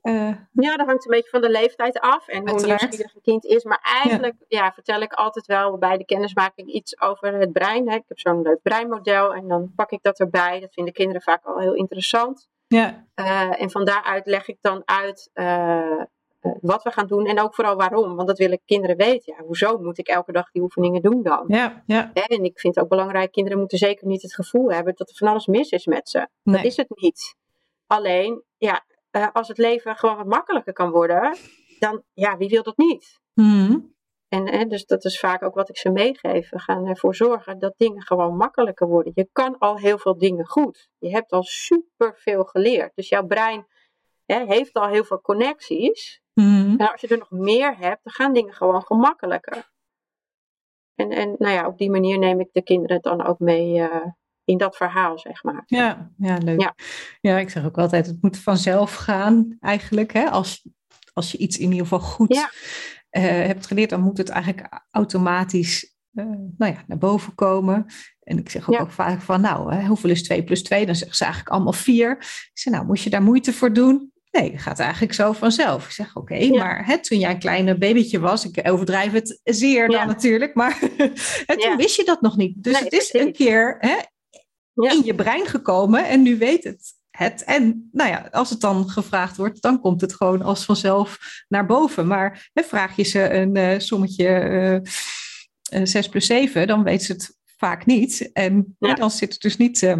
eh, Ja, dat hangt een beetje van de leeftijd af en hoe nieuwsgierig een kind is. Maar eigenlijk ja. vertel ik altijd wel bij de kennismaking iets over het brein. Hè. Ik heb zo'n leuk breinmodel en dan pak ik dat erbij. Dat vinden kinderen vaak al heel interessant. ja, Uh, en van daaruit leg ik dan uit wat we gaan doen en ook vooral waarom. Want dat willen kinderen weten. Ja, hoezo moet ik elke dag die oefeningen doen dan? ja, ja. En ik vind het ook belangrijk, kinderen moeten zeker niet het gevoel hebben dat er van alles mis is met ze. Nee. Dat is het niet. Alleen, ja, uh, als het leven gewoon wat makkelijker kan worden, dan, ja, wie wil dat niet? Mm. En hè, dus dat is vaak ook wat ik ze meegeef. We gaan ervoor zorgen dat dingen gewoon makkelijker worden. Je kan al heel veel dingen goed. Je hebt al super veel geleerd. Dus jouw brein hè, heeft al heel veel connecties. Mm. En als je er nog meer hebt, dan gaan dingen gewoon gemakkelijker. En, en nou ja, op die manier neem ik de kinderen dan ook mee uh, in dat verhaal, zeg maar. Ja, ja leuk. Ja. ja, ik zeg ook altijd, het moet vanzelf gaan eigenlijk. Hè? Als, als je iets in ieder geval goed ja. uh, hebt geleerd, dan moet het eigenlijk automatisch uh, nou ja, naar boven komen. En ik zeg ook, ook vaak van, nou, hè, hoeveel is 2 plus 2? Dan zeggen ze eigenlijk allemaal 4. Ik zeg, nou, moet je daar moeite voor doen? Nee, het gaat eigenlijk zo vanzelf. Ik zeg, oké, maar hè, toen jij een kleine babytje was, ik overdrijf het zeer dan natuurlijk, maar toen wist je dat nog niet. Dus het is een keer hè, in je brein gekomen en nu weet het het. En nou ja, als het dan gevraagd wordt, dan komt het gewoon als vanzelf naar boven. Maar hè, vraag je ze een uh, sommetje uh, 6 plus 7, dan weet ze het vaak niet. En dan zit het dus niet, uh,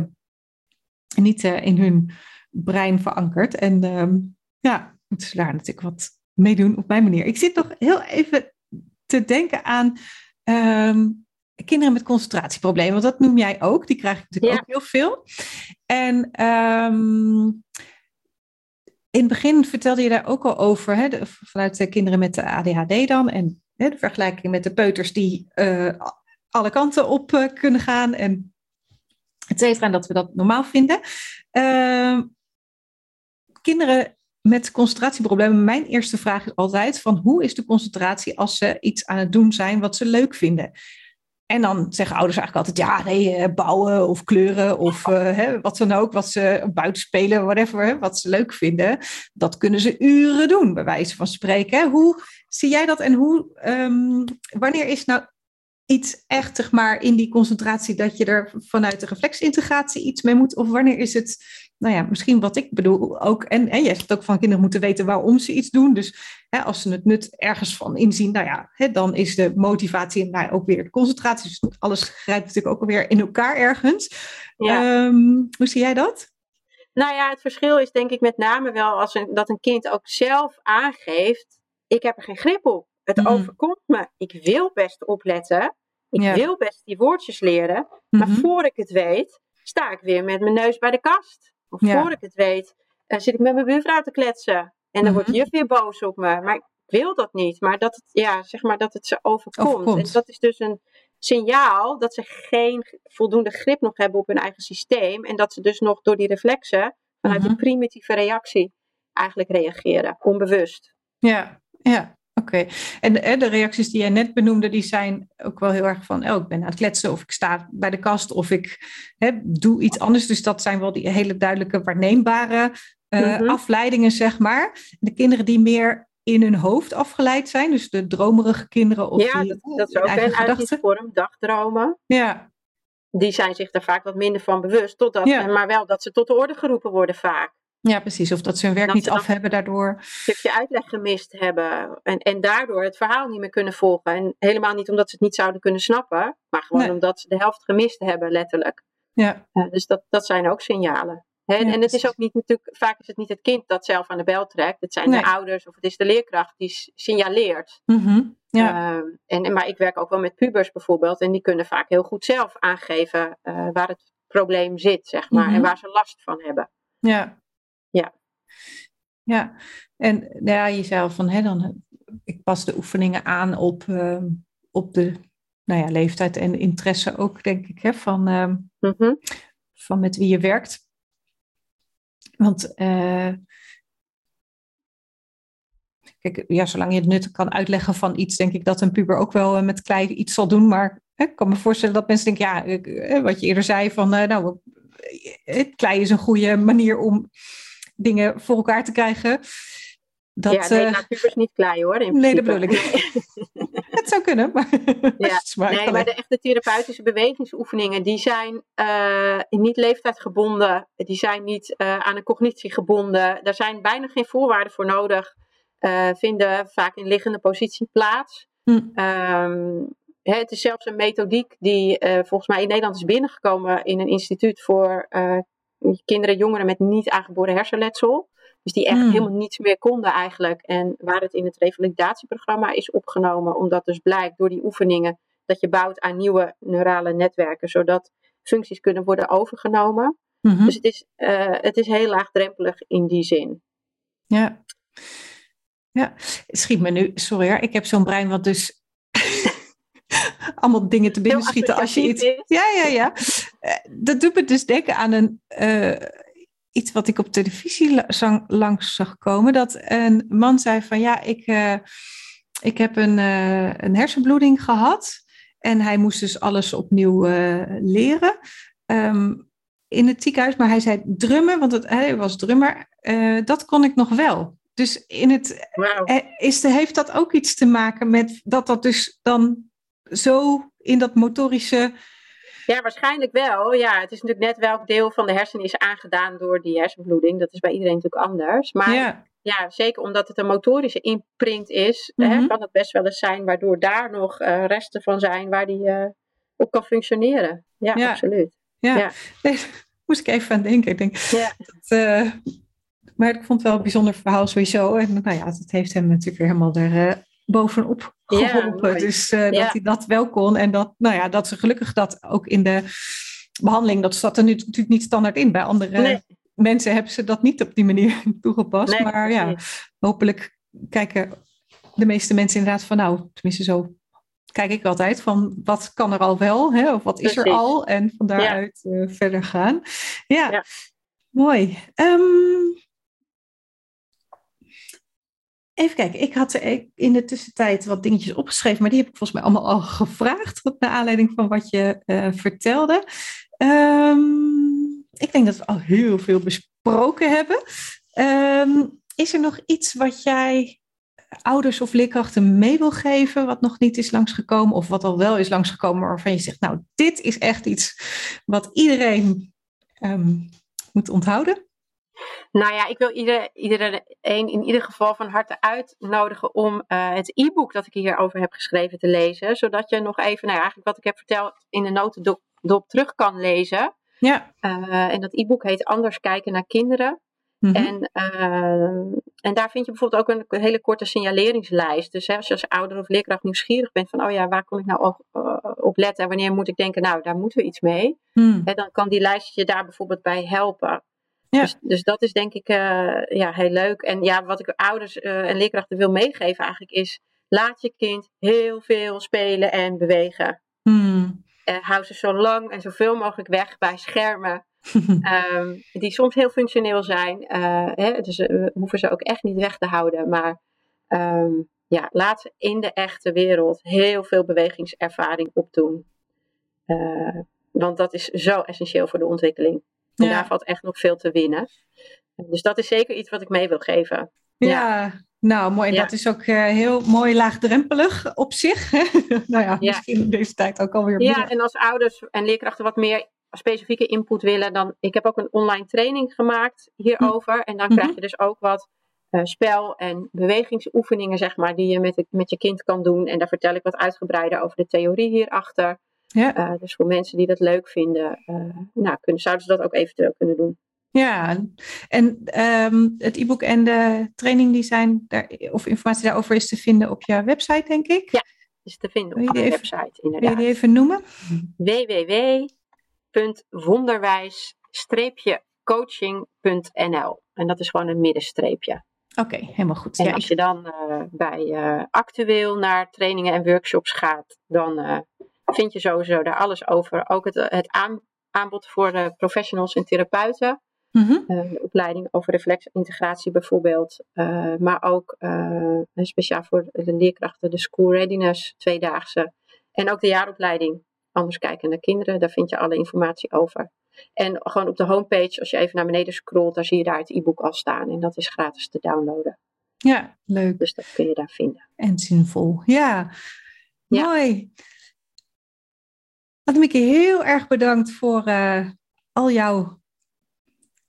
niet in hun brein verankerd. En uh, ja, moeten ze daar natuurlijk wat mee doen op mijn manier. Ik zit nog heel even te denken aan um, kinderen met concentratieproblemen. Want dat noem jij ook. Die krijg ik natuurlijk ook heel veel. En um, in het begin vertelde je daar ook al over, hè, de, vanuit de kinderen met de ADHD dan. En hè, de vergelijking met de peuters die uh, alle kanten op uh, kunnen gaan. En et cetera. En dat we dat normaal vinden. Uh, kinderen met concentratieproblemen, mijn eerste vraag is altijd van hoe is de concentratie als ze iets aan het doen zijn wat ze leuk vinden? En dan zeggen ouders eigenlijk altijd, ja, nee, eh, bouwen of kleuren of uh, hè, wat dan ook, wat ze buiten spelen, whatever, hè, wat ze leuk vinden. Dat kunnen ze uren doen, bij wijze van spreken. Hoe zie jij dat en hoe, um, wanneer is nou iets echt, zeg maar, in die concentratie dat je er vanuit de reflexintegratie iets mee moet? Of wanneer is het nou ja, misschien wat ik bedoel ook, en, en jij zegt ook van kinderen moeten weten waarom ze iets doen. Dus hè, als ze het nut ergens van inzien, nou ja, hè, dan is de motivatie en nou, ook weer de concentratie. Dus alles grijpt natuurlijk ook weer in elkaar ergens. Ehm, hoe zie jij dat? Nou ja, het verschil is denk ik met name wel als een, dat een kind ook zelf aangeeft, ik heb er geen grip op. Het mm. overkomt me. Ik wil best opletten. Ik wil best die woordjes leren. Maar mm-hmm. voor ik het weet, sta ik weer met mijn neus bij de kast. Of voor ik het weet, uh, zit ik met mijn buurvrouw te kletsen. En dan wordt mhm. juf weer boos op me. Maar ik wil dat niet. Maar dat het, ja, zeg maar dat het ze overkomt. En dat is dus een signaal dat ze geen voldoende grip nog hebben op hun eigen systeem. En dat ze dus nog door die reflexen, vanuit mm een primitieve reactie, eigenlijk reageren. Onbewust. Ja, ja. Oké, en de reacties die jij net benoemde, die zijn ook wel heel erg van, oh, ik ben aan het kletsen of ik sta bij de kast of ik hè, doe iets anders. Dus dat zijn wel die hele duidelijke waarneembare uh, afleidingen, zeg maar. De kinderen die meer in hun hoofd afgeleid zijn, dus de dromerige kinderen of ja, die, dat, dat is ook een uitzichtvorm, dagdromen. Ja. Die zijn zich daar vaak wat minder van bewust, totdat, ja. maar wel dat ze tot de orde geroepen worden vaak. Ja, precies. Of dat ze hun werk niet af hebben daardoor. Een stukje uitleg gemist hebben. En, en daardoor het verhaal niet meer kunnen volgen. En helemaal niet omdat ze het niet zouden kunnen snappen. Maar gewoon omdat ze de helft gemist hebben, letterlijk. Ja. Uh, dus dat, dat zijn ook signalen. He, ja, en het is ook niet natuurlijk, vaak is het niet het kind dat zelf aan de bel trekt. Het zijn nee. de ouders of het is de leerkracht die signaleert. Mm -hmm. ja. Uh, en, maar ik werk ook wel met pubers bijvoorbeeld. En die kunnen vaak heel goed zelf aangeven uh, waar het probleem zit, zeg maar. Mm -hmm. En waar ze last van hebben. Ja. Ja. En nou ja, je zei al van, hè, dan, ik pas de oefeningen aan op, uh, op de nou ja, leeftijd en interesse ook, denk ik, hè, van, uh, mm -hmm. van met wie je werkt. Want uh, kijk, ja, zolang je het nut kan uitleggen van iets, denk ik dat een puber ook wel met klei iets zal doen. Maar hè, ik kan me voorstellen dat mensen denken, ja, wat je eerder zei, van nou, klei is een goede manier om dingen voor elkaar te krijgen. Dat, ja, nee, uh, pubers niet klei hoor. In nee, dat bedoel ik het zou kunnen, maar... Ja. nee, maar de echte therapeutische bewegingsoefeningen, die zijn uh, niet leeftijdgebonden. Die zijn niet uh, aan een cognitie gebonden. Daar zijn bijna geen voorwaarden voor nodig. vinden vaak in liggende positie plaats. Hm. Um, het is zelfs een methodiek die volgens mij in Nederland is binnengekomen in een instituut voor kinderen, jongeren met niet aangeboren hersenletsel. Dus die echt Hmm. helemaal niets meer konden eigenlijk. En waar het in het revalidatieprogramma is opgenomen, omdat dus blijkt door die oefeningen dat je bouwt aan nieuwe neurale netwerken, zodat functies kunnen worden overgenomen. Mhm. Dus het is, eh, het is heel laagdrempelig in die zin. Ja. Ja, schiet me nu, sorry hoor, ik heb zo'n brein wat dus allemaal dingen te binnen schieten als je iets... is. Ja, ja, ja. Eh, Dat doet me dus denken aan een, eh, iets wat ik op televisie langs zag komen. Dat een man zei van ja, ik, eh, ik heb een, een hersenbloeding gehad. En hij moest dus alles opnieuw leren. Ehm, in het ziekenhuis, maar hij zei drummen, want het, hij was drummer, dat kon ik nog wel. Dus in het, is de, heeft dat ook iets te maken met dat dat dus dan zo in dat motorische. Ja, waarschijnlijk wel. Ja, het is natuurlijk net welk deel van de hersenen is aangedaan door die hersenbloeding. Dat is bij iedereen natuurlijk anders. Maar ja, ja, zeker omdat het een motorische imprint is, Mhm. hè, kan het best wel eens zijn waardoor daar nog eh, resten van zijn waar die eh, op kan functioneren. Ja, Ja. absoluut. ja. Ja. Nee, moest ik even aan denken. Ik denk, Ja. dat, eh, maar ik vond het wel een bijzonder verhaal sowieso. En nou ja, dat heeft hem natuurlijk weer helemaal er bovenop geholpen. dus eh, dat hij dat wel kon. En dat, nou ja, dat ze gelukkig dat ook in de behandeling, dat zat er nu natuurlijk niet standaard in. Bij andere Nee. mensen hebben ze dat niet op die manier toegepast. Nee, maar ja, precies. hopelijk kijken de meeste mensen inderdaad van, nou, tenminste zo kijk ik altijd, van wat kan er al wel, hè, of wat is er al, en van daaruit eh, verder gaan. Ja, Ja. mooi. Ehm, even kijken, ik had in de tussentijd wat dingetjes opgeschreven, maar die heb ik volgens mij allemaal al gevraagd, naar aanleiding van wat je eh, vertelde. Ehm, ik denk dat we al heel veel besproken hebben. Ehm, is er nog iets wat jij ouders of leerkrachten mee wil geven, wat nog niet is langsgekomen, of wat al wel is langsgekomen, waarvan je zegt, nou, dit is echt iets wat iedereen ehm, moet onthouden? Nou ja, ik wil ieder, iedereen in ieder geval van harte uitnodigen om eh, het e-book dat ik hierover heb geschreven te lezen. Zodat je nog even, nou ja, eigenlijk wat ik heb verteld in de notendop terug kan lezen. Ja. Eh, en dat e-book heet Anders kijken naar kinderen. Mhm. En, eh, en daar vind je bijvoorbeeld ook een hele korte signaleringslijst. Dus hè, als je als ouder of leerkracht nieuwsgierig bent van, oh ja, waar kon ik nou op, op letten? En wanneer moet ik denken, nou, daar moeten we iets mee. Hmm. Hè, dan kan die lijst je daar bijvoorbeeld bij helpen. Ja. Dus, dus dat is denk ik eh, ja, heel leuk. En ja, wat ik ouders eh, en leerkrachten wil meegeven eigenlijk is, laat je kind heel veel spelen en bewegen. Hmm. Eh, hou ze zo lang en zoveel mogelijk weg bij schermen. Ehm, die soms heel functioneel zijn. Hè, dus we hoeven ze ook echt niet weg te houden. Maar ehm, ja, laat ze in de echte wereld heel veel bewegingservaring opdoen. Want dat is zo essentieel voor de ontwikkeling. En Ja. daar valt echt nog veel te winnen. Dus dat is zeker iets wat ik mee wil geven. Ja, nou mooi. En Ja. dat is ook eh, heel mooi laagdrempelig op zich. nou ja, Ja. misschien in deze tijd ook alweer Ja, meer. en als ouders en leerkrachten wat meer specifieke input willen, dan. Ik heb ook een online training gemaakt hierover. En dan Mhm. krijg je dus ook wat eh, spel- en bewegingsoefeningen, zeg maar, die je met, het- met je kind kan doen. En daar vertel ik wat uitgebreider over de theorie hierachter. Ja. Eh, dus voor mensen die dat leuk vinden, eh, nou, kunnen, zouden ze dat ook eventueel kunnen doen. Ja, en ehm, het e-book en de training die zijn daar, of informatie daarover is te vinden op je website, denk ik. Ja. Is te vinden op je mijn website, Wil je inderdaad. die even noemen? www.wonderwijs-coaching.nl En dat is gewoon een middenstreepje. Oké, helemaal goed. En Ja, als je dan eh, bij actueel naar trainingen en workshops gaat, dan vind je sowieso daar alles over. Ook het, het aan- aanbod voor de professionals en therapeuten. Mhm. eh, de opleiding over reflexintegratie bijvoorbeeld. eh, maar ook eh, speciaal voor de leerkrachten de School Readiness tweedaagse. En ook de jaaropleiding Anders kijken naar kinderen. Daar vind je alle informatie over. En gewoon op de homepage, als je even naar beneden scrolt, dan zie je daar het e-book al staan. En dat is gratis te downloaden. ja, leuk Dus dat kun je daar vinden. en zinvol. Ja, Ja. mooi. Annemieke, heel erg bedankt voor eh, al jouw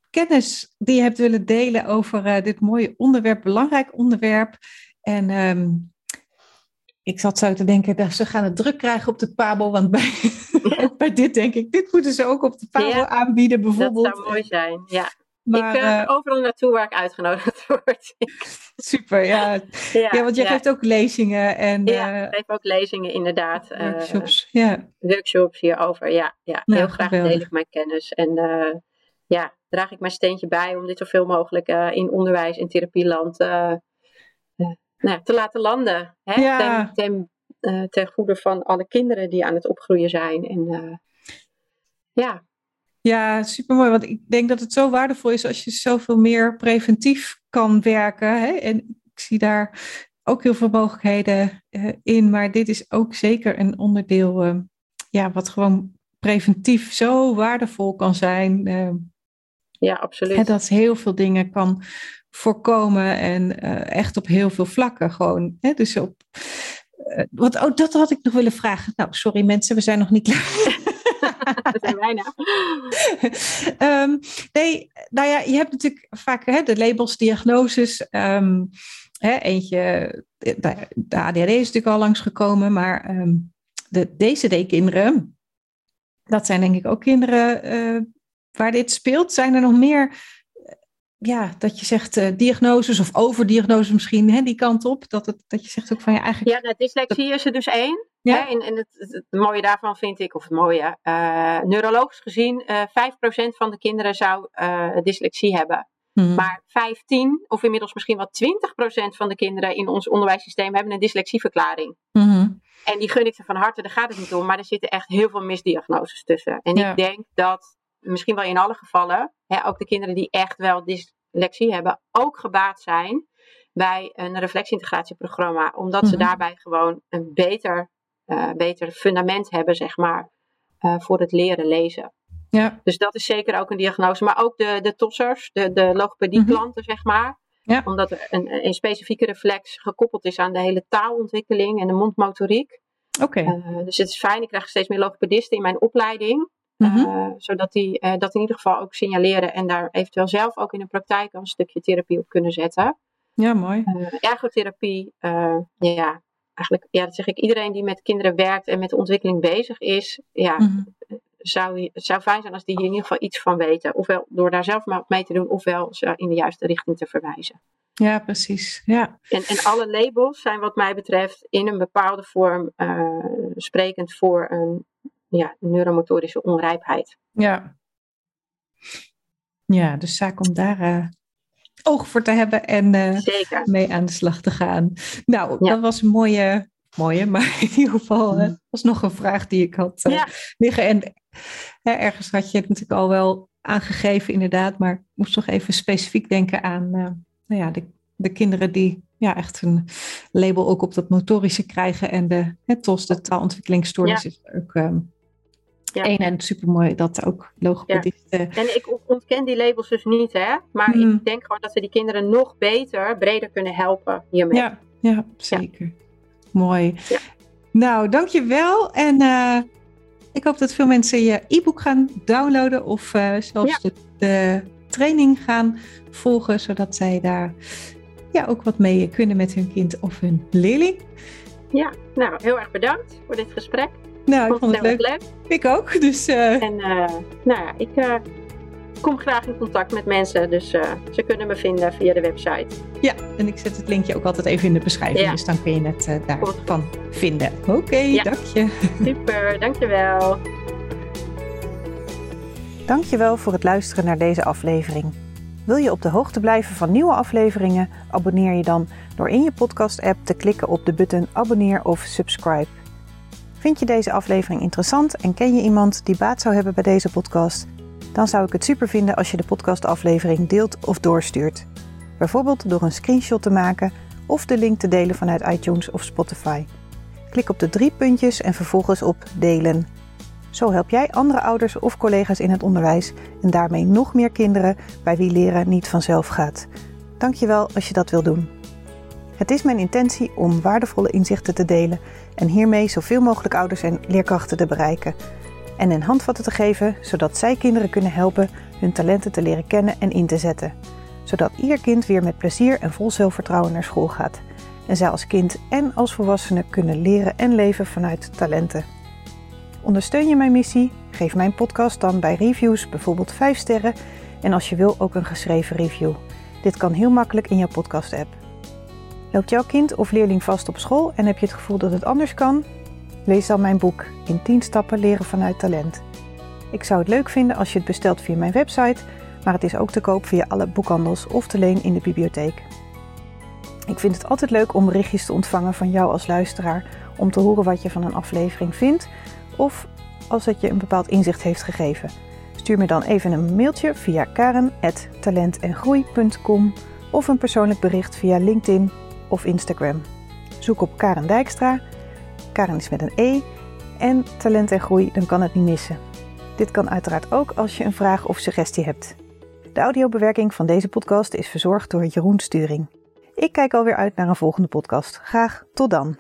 kennis die je hebt willen delen over eh, dit mooie onderwerp, belangrijk onderwerp. En ehm, ik zat zo te denken, dat ze gaan het druk krijgen op de Pabo, want bij, bij dit denk ik, dit moeten ze ook op de Pabo Ja, aanbieden Dat bijvoorbeeld. zou mooi zijn. Ja, Maar, ik uh, overal naartoe waar ik uitgenodigd word. Super, ja. ja. want jij geeft ook lezingen. En, ja, ik geef ook lezingen inderdaad. Workshops, ja. Workshops hierover, ja. ja. Heel graag deel ik mijn kennis. En ja, draag ik mijn steentje bij om dit zoveel mogelijk in onderwijs en therapieland nou, te laten landen. Hè? Ja. Ten, ten, ten, goede van alle kinderen die aan het opgroeien zijn. En ja, ja, supermooi. Want ik denk dat het zo waardevol is als je zoveel meer preventief kan werken. Hè? En ik zie daar ook heel veel mogelijkheden uh, in. Maar dit is ook zeker een onderdeel uh, ja, wat gewoon preventief zo waardevol kan zijn. Uh, ja, absoluut. En dat heel veel dingen kan voorkomen en echt op heel veel vlakken gewoon. Hè? Dus op, wat, oh, dat had ik nog willen vragen. Nou, sorry mensen, we zijn nog niet klaar. Dat zijn bijna. um, nee, nou ja, je hebt natuurlijk vaak hè, de labels, diagnoses. Um, hè, eentje, de, de, ADHD is natuurlijk al langsgekomen, maar um, de DCD-kinderen, dat zijn denk ik ook kinderen uh, waar dit speelt. Zijn er nog meer ja, dat je zegt uh, diagnoses of overdiagnoses misschien, hè, die kant op. Dat, het, dat je zegt ook van ja, eigenlijk. Ja, nou, dyslexie is er dus één. Ja. En, en het, het, mooie daarvan vind ik, of het mooie, uh, neurologisch gezien, uh, eh, 5% van de kinderen zou dyslexie hebben. Hmm. Maar 15 of inmiddels misschien wel 20% van de kinderen in ons onderwijssysteem hebben een dyslexieverklaring. Hmm. En die gun ik ze van harte, daar gaat het niet om. Maar er zitten echt heel veel misdiagnoses tussen. En ik denk dat misschien wel in alle gevallen, hè, ook de kinderen die echt wel dyslexie hebben, ook gebaat zijn bij een reflexintegratieprogramma. Omdat ze mhm. daarbij gewoon een beter, beter fundament hebben, zeg maar, uh, voor het leren lezen. Ja. Dus dat is zeker ook een diagnose. Maar ook de, de tossers, de, de logopedie-klanten, mhm. zeg maar. Ja. Omdat er een, een specifieke reflex gekoppeld is aan de hele taalontwikkeling en de mondmotoriek. Oké. Okay. Uh, dus het is fijn, ik krijg steeds meer logopedisten in mijn opleiding. Mhm. Eh, zodat die uh, dat in ieder geval ook signaleren en daar eventueel zelf ook in de praktijk een stukje therapie op kunnen zetten. Ja, mooi. Ergotherapie, ja, eigenlijk, ja, dat zeg ik, iedereen die met kinderen werkt en met de ontwikkeling bezig is, ja, mm zou, het zou fijn zijn als die hier in ieder geval iets van weten. Ofwel door daar zelf maar mee te doen, ofwel ze in de juiste richting te verwijzen. Ja, precies. Ja. En, en alle labels zijn wat mij betreft in een bepaalde vorm sprekend voor een ja, neuromotorische onrijpheid. Ja. Ja, dus zaak om daar uh, oog voor te hebben en uh, mee aan de slag te gaan. Nou, dat was een mooie, mooie, maar in ieder geval uh, was nog een vraag die ik had liggen. En ergens had je het natuurlijk al wel aangegeven, inderdaad, maar ik moest toch even specifiek denken aan nou ja, de, de kinderen die ja, echt een label ook op dat motorische krijgen en de het TOS, de taalontwikkelingsstoornis, is ook um, ja. Eén en supermooi dat ook logopedisten. Ja. En ik ontken die labels dus niet, hè? Maar ik denk gewoon dat we die kinderen nog beter, breder kunnen helpen hiermee. Ja, ja zeker. Mooi. Nou, dankjewel. En uh, ik hoop dat veel mensen je e-book gaan downloaden of uh, zelfs de, de, training gaan volgen, zodat zij daar ja, ook wat mee kunnen met hun kind of hun leerling. Ja, nou heel erg bedankt voor dit gesprek. Nou, ik vond het leuk. Ik ook. Dus, uh... En uh, nou ja, ik uh, kom graag in contact met mensen. Dus ze kunnen me vinden via de website. Ja, en ik zet het linkje ook altijd even in de beschrijving. Ja. Dus dan kun je het daarvan vinden. Oké, okay, ja. dank je. Super, dankjewel. Dankjewel voor het luisteren naar deze aflevering. Wil je op de hoogte blijven van nieuwe afleveringen? Abonneer je dan door in je podcast-app te klikken op de button abonneer of subscribe. Vind je deze aflevering interessant en ken je iemand die baat zou hebben bij deze podcast? Dan zou ik het super vinden als je de podcastaflevering deelt of doorstuurt. Bijvoorbeeld door een screenshot te maken of de link te delen vanuit iTunes of Spotify. Klik op de drie puntjes en vervolgens op delen. Zo help jij andere ouders of collega's in het onderwijs en daarmee nog meer kinderen bij wie leren niet vanzelf gaat. Dankjewel als je dat wil doen. Het is mijn intentie om waardevolle inzichten te delen en hiermee zoveel mogelijk ouders en leerkrachten te bereiken. En een handvatten te geven zodat zij kinderen kunnen helpen hun talenten te leren kennen en in te zetten. Zodat ieder kind weer met plezier en vol zelfvertrouwen naar school gaat. En zij als kind en als volwassene kunnen leren en leven vanuit talenten. Ondersteun je mijn missie? Geef mijn podcast dan bij reviews bijvoorbeeld 5 sterren En als je wil ook een geschreven review. Dit kan heel makkelijk in jouw podcast-app. Loopt jouw kind of leerling vast op school en heb je het gevoel dat het anders kan? Lees dan mijn boek In 10 stappen leren vanuit talent. Ik zou het leuk vinden als je het bestelt via mijn website, maar het is ook te koop via alle boekhandels of te leen in de bibliotheek. Ik vind het altijd leuk om berichtjes te ontvangen van jou als luisteraar om te horen wat je van een aflevering vindt of als het je een bepaald inzicht heeft gegeven. Stuur me dan even een mailtje via karen.talentengroei.com of een persoonlijk bericht via LinkedIn of Instagram. Zoek op Karen Dijkstra. Karen is met een E. En talent en groei, dan kan het niet missen. Dit kan uiteraard ook als je een vraag of suggestie hebt. De audiobewerking van deze podcast is verzorgd door Jeroen Sturing. Ik kijk alweer uit naar een volgende podcast. Graag tot dan.